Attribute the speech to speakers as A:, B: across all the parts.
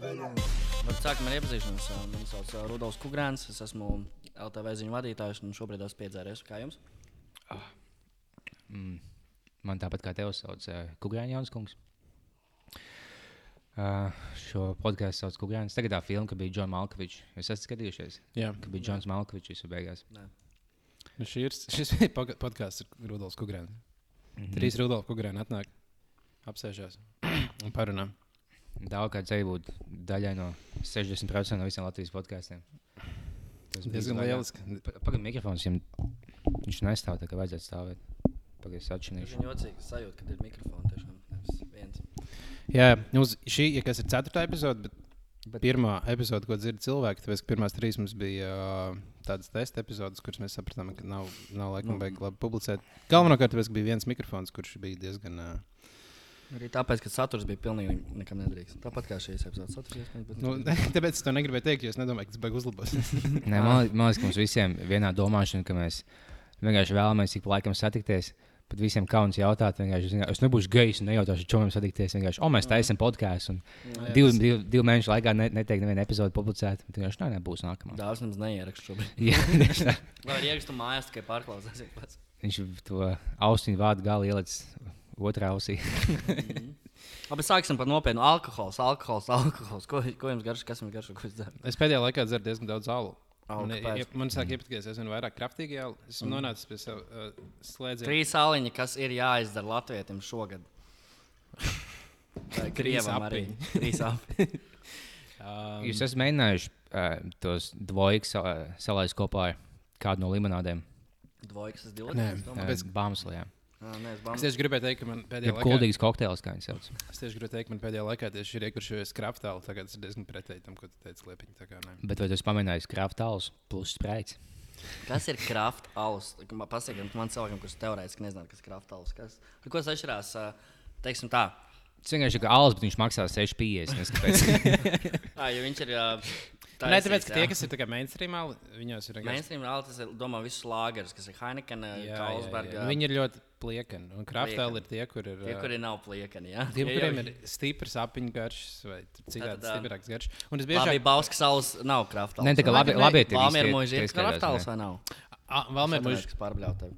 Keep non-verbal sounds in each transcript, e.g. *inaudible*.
A: Varbūt sākam ar iepazīšanos. Mani sauc ā, Rudolfs Kungrāns. Es esmu LTV ziņu vadītājs un šobrīd esmu piedzēries. Kā jums?
B: Mm. Man tāpat kā tev sauc uh, Kungrāns Janskungs. Uh, šo podkāstu sauc Kungrāns. Tagad tā filma, ka bija Džons Malkovičs. Jūs esat skatījušies,
C: Jā,
B: ka bija Džons Malkovičs visu beigās.
C: nu šī ir, šis *laughs* ir podkāsts ar Rudolfu Kungrānu.
B: Mhm.
C: Trīs Rudolfu Kungrāni atnāk, apsēžās un parunā.
B: Daudz kāds arī būtu daļai no 60% no visiem Latvijas podkāstiem. Tas bija
C: Diezgan lieliski.
B: Pa- Pagaid, mikrofons viņam viņš nestāv tā, kā vajadzētu stāvēt. Pagaid, es
A: Tas
B: atšķirīšu.
A: ir jocīgi sajūta, kad ir mikrofons tiešām viens.
C: Jā, mums šī ja kas ir ceturtā epizode, bet,
B: Bet-
C: pirmā epizode, ko dzird cilvēki, tāpēc, ka pirmās trīs mums bija uh, tādas testa epizodes, kuras mēs sapratām, ka nav, nav laikam
A: Nu.
C: baigi labi publicēt. Galvenokārt, tāpēc, ka bija viens mikrofons, kurš bija diezgan. Uh,
A: Arī tāpēc, ka saturs bija pilnīgi nekam nedrīkst. Tāpat kā šīs epizodes saturs. bet-
C: nu, *laughs* tāpēc es to negribēju teikt, jo es nedomāju, ka tas beigas uzlabos. *laughs*
B: Nē, man, man liekas, ka mums visiem ir vienā domāšana, ka mēs vienkārši vēlamies ik pa laikam satikties. Pat visiem kauns jautāt, vienkārši, es nebūšu gejs un nejautāšu, čomiem satikties. Vienkārši, o, mēs taisām podkāstu. Divu, divu, divu mēnešu laikā ne, neteikt, nevienu epizodi publicēt. Bet vienkārši, nē, nebūs nākamā.
A: Dāvs nemaz neierakst šobrīd. *laughs*
B: Jā, tieši tā.
A: Vai arī ierakstu mājās, tikai pārklausīsies pats.
B: Viņš to austiņu vārdu galu ielicis otrā ausī.
A: Labi, sāksim par nopietnu. Alkohols, alkohols, alkohols. Ko, ko jums garšo? Kas jums garšo? Ko jūs darat?
C: Es pēdējā laikā dzeru diezgan daudz alu.
A: Au,
C: Man, ie- man sāk iepatikties, es esmu vairāk kraftīgā jālu. Esmu nonācis pie sava uh, slēdziena.
A: Trīs sāliņi, kas ir jāizdara latvietim šogad. *laughs* Vai Krievam arī. *laughs* Trīs sāliņi. *laughs*
C: Um,
B: Jūs esat mēģinājuši uh, tos dvojus uh, salaist kopā ar kādu no limonādēm.
A: Dvojkas, tas
C: Nē,
A: divas.
B: Uh,
C: Tāpēc-
B: Bāmslajā.
A: Nē, es
C: tieši gribēju teikt, ka man pēdējā
B: Jā,
C: laikā,
B: kuldīgs kokteils, kā viņi sauc.
C: es tieši gribēju teikt, ka man pēdējā laikā tieši ir iekušies kraftāli. Tagad tas ir diezgan pretēji tam, ko tu teici, Liepiņa. Tā.
B: Bet vai tu esi pamēģinājis krāptāls plus spreits?
A: Kas ir kraft alus? Pasakiet, man cilvēkam, kurš teorētiski nezina, kas ir kraft alus. Kas, ar ko tas atšķirās? Teiksim tā.
B: Tas vienkārši ir alus, bet viņš maksā 6,50. Neskapēc. *laughs*
A: Ā, jo viņš ir. ā,
C: Nē, tāpēc, ka tie, kas ir tā kā mainstreamā, viņos ir.
A: Mainstream tas ir, domā, visus lāgerus, kas ir Heineken.
C: Nu, Viņi ir ļoti pliekani. Un kraftāli ir tie, kur ir.
A: Tie, kuri nav pliekani, jā.
C: Tiem, *laughs*
A: Tie
C: kuriem
A: jau-
C: ir stiprs apiņu garšs vai citādi stiprāks garšs. Un es biežāk
A: Bauskas salas nav kraft alus.
B: Nē,
C: Nē,
B: labi, labi
A: ir
B: tie skatās,
A: kraft alus
B: ne?
A: vai nav?
C: Valmēr mūžs
A: pārbļaut tevi.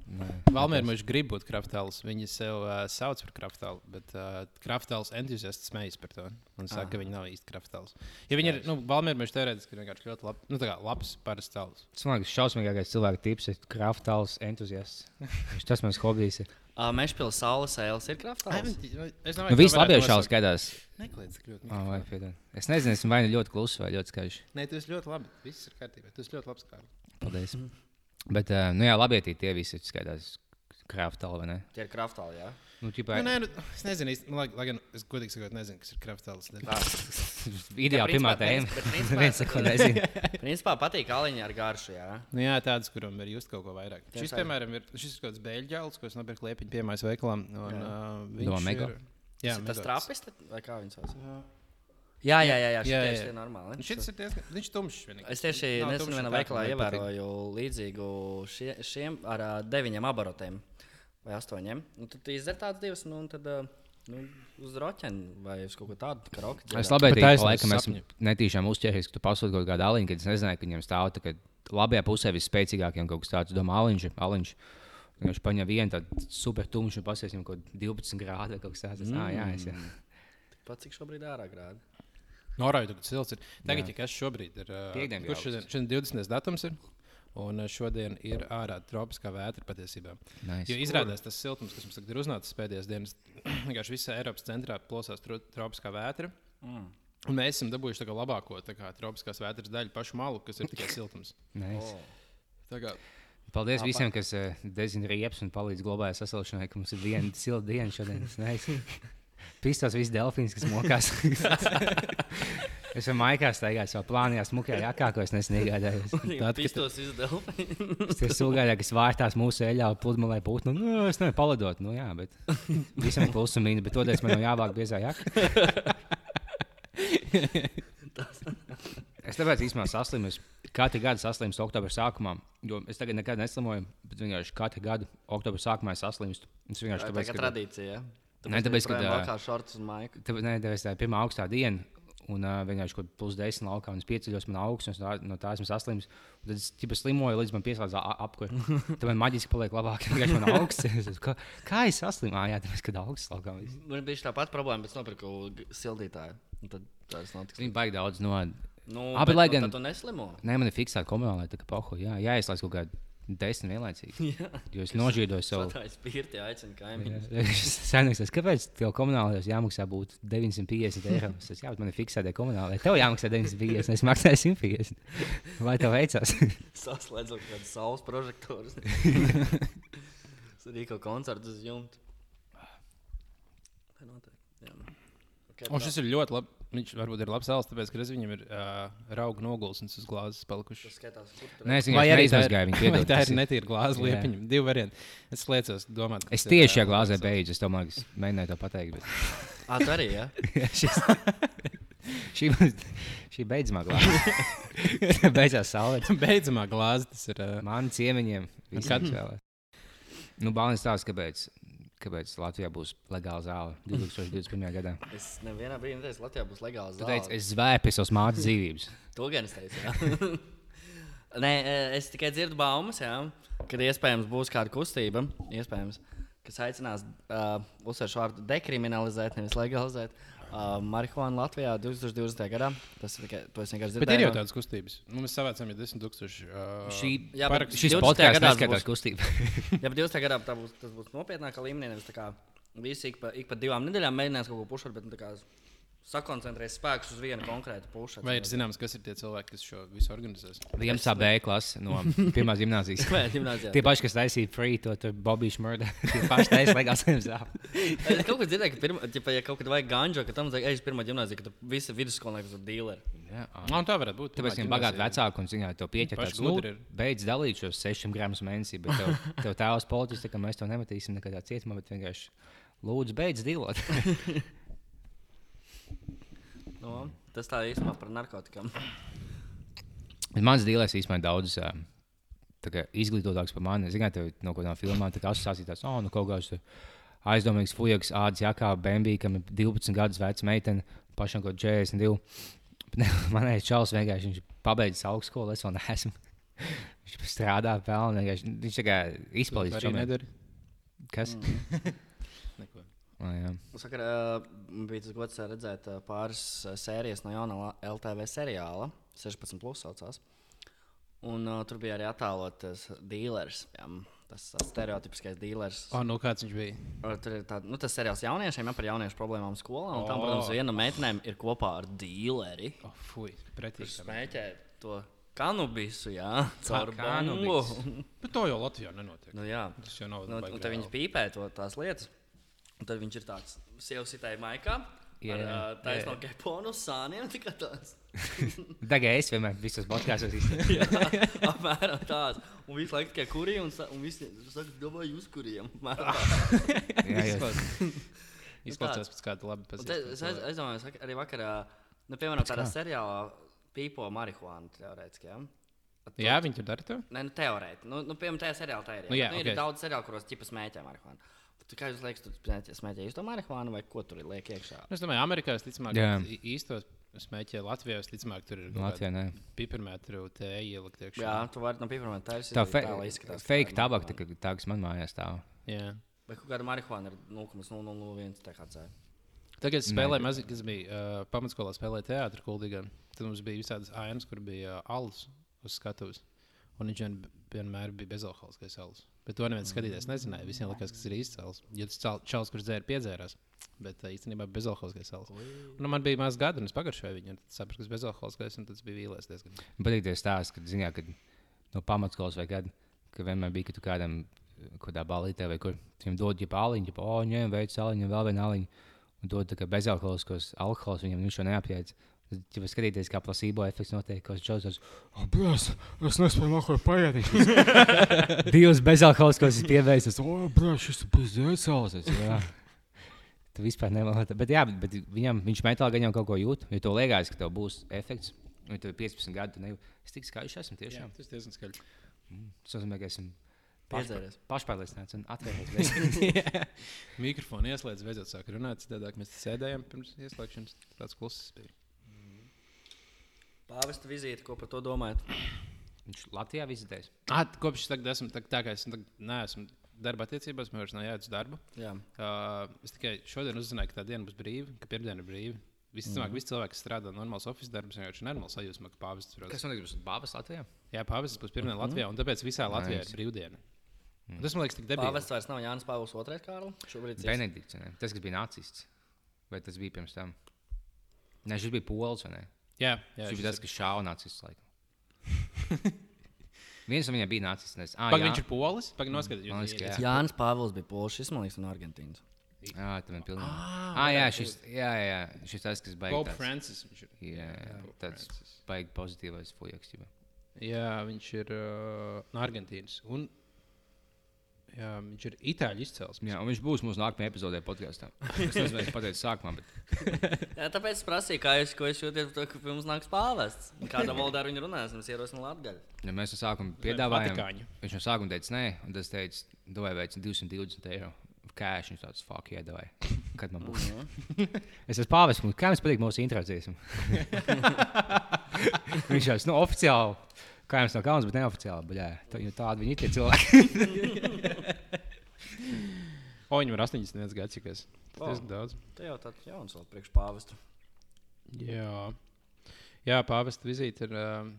C: Valmēr mūžs grib būt kraftāls. Viņi sev uh, sauc par kraftālu, bet uh, kraftāls entuziasts smejas par to. Un saka,
A: Ah.
C: ka viņi nav īsti kraftāls. Ja viņi ir, nu, Valmēr mūžs teorētiski ir vienkārši ļoti lab, nu, tā kā labs parasts tāls.
B: Tas man liekas, šausmīgākais cilvēka tips ir krāptāls entuziasts. Viņš tas mans hobijs. ir.
A: Uh, *laughs* Mešpils saules ēles ir kraft alus.
C: Es
B: Nu, Visi labi jau šādi skatās.
C: Nekliedz tik ļoti.
B: Oh, vai,
C: mikrofonu.
B: piedod. es nezinu, vai nu ļoti kluss vai ļoti skaļš.
C: Nē, tas ļoti labi. Viss ir kārtībā. Tas ļoti labs kā.
B: Paldies. Bet, uh, nu jā, labi, tie visi skatās krāptāli, vai ne?
A: Tie ir alus, jā.
B: Nu, ķipā,
C: Nu, nē, nu, es nezinu, īsti, nu, lai, lai gan es godīgi sakot, nezinu, kas ir kraftāls. *laughs*
B: ideāli pirmā tēma. *laughs* Viens sako, nezinu. *laughs*
A: Principā patīk aliņi ar garšu, jā.
C: Nu, jā, tādas, kurām ir just kaut ko vairāk.
A: Tiešām.
C: Šis, piemēram, ir šis ir kaut kāds beļģēlis, ko es nopirku liepiņu piemājas veikalā. Un,
A: Jā.
C: uh,
B: Domā,
C: viņš
B: Mego?
C: ir. Jā,
A: tas
C: Mego.
A: trapis, tad- vai kā viņš sauc? Jā, jā, jā, jā,
C: Jā, jā.
A: ir normāli.
C: Nu, Šis ir diezgan, viņš ir tumšs. vienīgi.
A: Es tieši
C: Nav
A: nesen vienā veikalā ievēroju līdzīgu šie, šiem ar uh, deviņiem abarotiem vai astoņiem. Nu, tad izdzer tādas divas, nu, un tad uh, nu, uz roķēnu vai uz kaut ko tādu karoku.
B: Es
C: taisnība,
B: ka laikam esmu netīšām uzķēries, ka tu pasūti kaut kādu aliņu, kad es nezināju, ka viņam stāv tā, ka labajā pusē visspēcīgākajam kaut kas tāds, domā, aliņš, aliņš. Viņš paņem vienu tādu super tumšu un pasiesim kaut ko 12 grādu vai kaut kas tāds. Mm. Ah, jā, es, jā.
A: Pats cik šobrīd ārā grādi.
C: Norāda, ka silts ir. Tagad, ja kas šobrīd ir?
B: bija
C: Kurš šodien, šodien 20. datums ir? Un šodien ir ārā tropiskā vētra patiesībā.
B: Nice.
C: Jo izrādās tas siltums, kas mums tagad ir uznācis pēdējās dienas, *clears throat* vienkārši visā Eiropas centrā plosās tro, tropiskā vētra.
A: Mm.
C: Un mēs esam dabūjuši tā kā labāko tā kā, tropiskās vētras daļu, pašu malu, kas ir tikai siltums.
B: Nice.
A: Oh.
C: Kā,
B: Paldies visiem, kas uh, dezina riepas un palīdz globālajai sasilšanai, ka mums ir viena silta diena šodien. Tas nice. *laughs* Pistos visi delfīns, kas mokās. *laughs* es jau maijā staigāju savā plānā, smukajā jakā, ko es nesen iegādājos.
C: Tad, kad-
A: Pistos izdevumu.
B: Tas sūgājā, kas vārtās mūsu eļļā, pludmalē būtu. Nu, nu, es nevaru palidot, nu jā, bet *laughs* visam ir plusi un mīnus. Bet toties man jau jāvāk biezā jaka. Es tāpēc īstenībā saslimu. Katru gadu saslimstu oktobra sākumā. Jo es tagad nekad neslimoju, bet vienkārši katru gadu oktobra sākumā saslimstu. Tas vienkārši
A: Tā
B: tāpēc,
A: ir
B: ka
A: tradīcija. Ja?
B: Nē, tāpēc, ka, ā,
A: kā šortus un maiku.
B: Tāpēc, ne, tāpēc tā ir pirmā augstā diena. Un uh, vienkārši kaut plus 10 laukā, un es pieceļos, man augsts, no, tā, no tā esmu saslims. Un Tad es tikai slimoju, līdz man pieslēdzās apkūra. *laughs* Tad man maģiski paliek labāk, *laughs* ja man augsts. Es Kā, kā es saslimāju? Jā, tāpēc, kad augsts laukā.
A: Man bija tā pati problēma, bet es nopirku sildītāju. Tad tas notiks.
B: Viņi baigi daudz no.
A: Nu,
B: Abi,
A: bet,
B: lai
A: nu,
B: gan-
A: tad Tu neslimo.
B: Nē, man ir fiksēta komunālā, tā kā pohu. Jā, jāizlaiž kaut kādā desmit vienlaicīgi. *laughs*
A: Jā.
B: Jo es nožīdoju *laughs* savu.
A: Spirti, aicina kaimiņus.
B: Senāks, kāpēc tev komunālajos jāmaksā būtu 950 eiro? Es bet man ir fiksēta komunālā. Tev jāmaksā 950, es maksāju 150. Vai tev veicās? *laughs*
A: Saslēdzot kaut kādus saules prožektorus. Es arī kaut koncertu uz jumta. Jā. Okay,
C: Un šis ir ļoti labi. Viņš varbūt ir labs sāls, tāpēc, ka reiz viņam ir uh, rauga noguls un uz glāzes palikuši.
A: Tas skatās, kur tur
B: Nē, es
C: Vai
B: vienkārši
C: tā
B: viņu. *laughs*
C: vai
B: piedod,
C: tā ir netīra glāze
B: Jā.
C: liepiņa. Divi varianti. Es liecos, domāt, ka
B: Es tieši
C: ā,
B: šajā glāzē beidzu. Es domāju, ka es mēģināju to pateikt. Bet... *laughs*
A: Ah, tu arī, jā? *laughs*
B: Šis... šī, šī beidzamā glāze. Beidzās
C: sāls. Beidzamā glāze tas ir. Uh,
B: Man ciemiņiem
C: Kad?
B: Nu, Balnis stāsta, kāpēc, kāpēc Latvijā būs legāla zāle 2021. gadā.
A: Es nevienā brīdī neteicu, ka Latvijā būs legāls
B: Tu teici, es pie savas mātes dzīvības. *laughs*
A: To gan es teicu. *laughs* Nē, eh, es tikai dzirdu baumas, jā, kad iespējams būs kāda kustība, iespējams, kas aicinās uh, uzsvērt vārdu dekriminalizēt, nevis legalizēt uh, marihuānu Latvijā 2020. gadā. Tas ir tikai to es vienkārši
C: bet ir jau tādas kustības. Nu, mēs savācām jau 10,000. Uh,
B: Šī,
A: Jā,
C: parakstu.
B: šis
A: 20.
B: podkāsts
A: gadā būs-
B: kustību. *laughs*
A: Jā, bet 20. gadā būs, tas būs nopietnākā līmenī. Nevis tā kā visi ik pa, ik pa divām nedēļām mēģinās kaut ko pušot, bet nu, tā kā sakoncentrēs spēkus uz vienu konkrētu pušu.
C: Vai ir zināms, kas ir tie cilvēki, kas šo visu organizēs?
B: 11. B klase no *laughs* pirmās gimnāzijas. Tie paši, kas taisīja free to, Bobiju Šmurdu, *laughs* tie paši taisīja legāls zāli.
A: Es kaut ko dzirdēju, ka, pirma, ķipa, ja kaut kad vajag ganģo, ka tam vajag ej uz pirmā gimnāzija, ka tur visi vidusskolnieki ir dīleri.
B: Jā, ā.
C: Nu, tā varētu būt.
B: Tāpēc viņam bagāti vecāki un ziņā, to pieķer
C: Paši
B: tāds, nu, beidz dalīt šos 6 gramus mēnesī, bet tev, *laughs* tev tēvs politiski, kā mēs to nemetīsim nekādā cietumā, bet vienkārši lūdzu beidz dilot.
A: Nu, tas tā īstenībā par narkotikām.
B: Bet Mans dīlēs īstenībā daudz ā, tā kā izglītotāks par mani. Zināt, tev no kaut kādām filmām tā kā asociācija tāds, oh, nu kaut kāds aizdomīgs fujaks, ādas jakā, bambī, kam ir 12 gadus veca meitene, pašam kaut 42. Bet ne, *laughs* Manējais čels vienkārši viņš pabeidzis augstskolu, es vēl neesmu. *laughs* Viņš strādā, pelna, viņš izpildīs
C: Arī
B: čomiem.
C: nedara.
B: Kas?
C: Neko.
B: Oh, jā.
A: Sakarā bija tas gods ā, redzēt ā, pāris sērijas no jaunā LTV seriāla, 16, plus saucās. Un uh, tur bija arī attēlots dealers. Jā, tas tas stereotipiskais dealers.
C: O, nu kāds viņš bija?
A: Tur ir tāds nu, tas seriāls jauniešiem, ja par jauniešu problēmām skolā. Un tam,
C: O.
A: protams, viena no meitenēm ir kopā ar dealeri.
C: O, fuj, pretīgi.
A: Smēķē to kanabisu, jā, caur
B: kanabis?
A: bumbu.
C: Bet to jau Latvijā nenotiek.
A: nu, jā.
C: Tas jau nav.
A: Nu, tad viņš
C: reāli.
A: pīpē to, tās lietas. Un tad viņš ir tāds sitai maikā.
B: Jā,
A: Yeah, ar uh, taisno
B: jā.
A: keponu uz sāniem. *laughs*
B: Tagad *laughs* es vienmēr visos podkāstos *laughs* izteiktu.
A: Jā, apmēram tāds. Un visu laiku tikai kurī. Un, un visi saka, domāju, jūs kuriem. Tā.
B: Jā, jā.
C: Izklausās- Izklausās pēc kāda
A: Un te- Es aiz-
C: pazīstama.
A: aizdomājos, arī vakarā, nu, piemēram, tādā seriālā pīpo marihuānu teorētiski. Ja?
C: Jā, viņi tur dara to.
A: Nē, nu, teorētiski. Nu, nu, piemēram, tajā seriālā tā ir.
C: Nu,
A: Nu,
C: jā,
A: jā, nu, ir daudz seriālu, kuros ķipa smēķē marihuānu. Tu kā jūs liekas, tu smēķē- smēķēji to marihuānu vai ko tur liek iekšā?
C: Nu, Es domāju, Amerikā visticamāk,
B: Jā.
C: i- īstos smēķē Latvijā. Visticamāk, tur ir
B: Latvijā nē.
C: pipermetru tēja ielikt iekšā.
A: Jā, tu vari no pirmā taisīt.
B: Tā fe
A: lai izskatās, ka
B: fake tabaka, tā, kā- tā kas man mājās stāv.
C: Jā.
A: Vai kaut kāda marihuāna ir 0,001 THC?
C: Tagad es spēlēju, maz, kas bija uh, pamatskolā, spēlēju teātrī, kuldīgā. Tad mums bija visādas ainas, kur bija uh, alus uz skatuves. Un viņš vien, vienmēr bija bezalkoholiskais alus. Bet to neviens skatītājs nezināja. Visiem likās, ka tas ir alus. Jo tas čalis, kurš dzēra, piedzērās. Bet uh, īstenībā bezalkoholiskais alus. Nu, man bija maz gadu, un es pagaršoju viņu. Tad sapratu, ka tas bezalkoholiskais, un tas bija vīlies diezgan.
B: Patīk tie stāsti, kad, zināt, kad no pamatskolas vai kad, ka vienmēr bija, ka tu kādam, kādā balītē vai kur, viņam dod jau pāliņu, jau, oh, ņem, veic saliņu, vēl vienu aliņu, un dod tā kā bezalkoholiskos alkohols, viņam viņš šo neapjēdz. Ja jūs skatīties, kā plasībo efekts notiek, kas Džozefs, oh, brāl, es nespēju nākot paiet. *laughs* Divas bezalkoholiskos ir pievērstas, oh, brāl, šis ir bezalkoholiskos. Tu vispār nemanāti. Bet, jā, bet, viņam, viņš metālā gan jau kaut ko jūt. Ja tev liekas, ka tev būs efekts, un tev ir 15 gadi, tad ne, es tik skaļš esmu tiešām.
C: tas diezgan skaļi.
B: Tas nozīmē, ka esmu
A: Piedzēries.
B: pašpārliecināts un atvērts. *laughs* *laughs*
C: Mikrofonu ieslēdz, beidzot sāk runāt. Tādāk mēs sēdējām pirms ieslēgšanas. Tāds kluss bija.
A: Pāvesta vizīte, ko par to domājat?
B: Viņš Latvijā vizitēs.
C: Ah, kopš tagad esmu tā, tā kā es neesmu darba attiecībās, man vairs nav jāiet uz darbu.
A: Jā.
C: Uh, es tikai šodien uzzināju, ka tā diena būs brīva, ka pirmdiena ir brīva. Visticamāk, mm. visi cilvēki, kas strādā normāls oficiāls darbs, vienkārši nenormāls sajūsmā, ka pāvests ir.
B: Kas notiks? Būs Bābas Latvijā?
C: Jā, pāvests būs pirmdiena Latvijā, un tāpēc visā Latvijā
B: Nice.
C: ir brīvdiena. Mm. Tas man liekas, tik debīli.
A: Pāvests vairs nav Jānis Pāvils II, Kārl. Šobrīd ir
B: Benedikts. ne? Tas, kas bija nacists. Vai tas bija pirms tam? Nē, šis bija pols.
C: Jā, jā
B: Šis bija tas, kas šāva nacists. laikam. *laughs* Viens no viņiem bija nes- Ah,
C: Pagaid,
B: jā.
C: viņš ir polis. Pagaid, noskatieties.
B: Ka jā.
A: Jānis Pāvils bija Pols, šis man liekas no Argentīnas.
B: Jā, tā man pilnīgi. Ah, jā, šis, jā, jā, šis tas, kas baigs.
C: Pope Francis. viņš ir.
B: Jā, jā,
C: Pope
B: tāds
C: Francis.
B: baigi pozitīvais fujaks.
C: Jā, viņš ir uh, no Argentīnas. Un jā, viņš ir itāļu izcelsmes.
B: Jā, un viņš būs mūsu nākamajā epizodē podkāstā. Es nezinu, es pateicu sākumā, bet *laughs*
A: Jā, tāpēc es prasīju, kā jūs, ko jūs par to, ka mums nāks pāvests. Kādā valodā ar viņu runāsim, es ierosinu Latviju.
B: ja mēs no sākuma piedāvājām.
C: Vatikāņu.
B: Viņš no sākuma teica, nē, un tas teica, dod veids 220 eiro. Cash, viņš tāds fuck, iedavāja. *laughs* Kad man būs? *laughs* es esmu pāvis, un kā jums patīk mūsu introdziesma? viņš jau, nu, oficiāli, kā jums nav kauns, bet neoficiāli, jā, tā, tādi viņi ir tie cilvēki.
C: O, viņam ir 81 gads, cik es. Tas ir daudz.
A: Tā jau tāds jauns vēl priekš pāvesta.
C: Jā, Jā pāvesta vizīte ir. Um,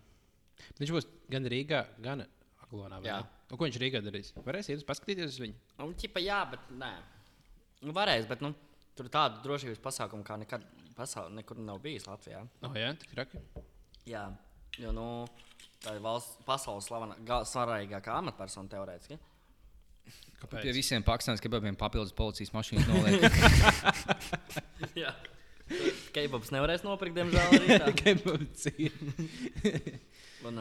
C: viņš būs gan Rīgā, gan Aglonā. Un ko viņš Rīgā darīs? Varēs iet uz paskatīties uz viņu.
A: Nu, ķipa, jā, bet nē. Nu, varēs, bet nu, tur tādu drošības pasākumu kā nekad pasaulē nekur nav bijis Latvijā.
C: Oh, jā, tik traki.
A: Jā, jo nu, tā ir valsts, pasaules slavena, ga- svarīgākā amatpersona teorētiski.
B: Pie
C: Kāpēc?
B: visiem Pakistānas kebabiem papildus policijas mašīnas noliek. *laughs*
A: Jā. Keibops nevarēs nopirkt, diemžēl. arī tā. *laughs*
C: Kāpēc? *laughs*
A: Un,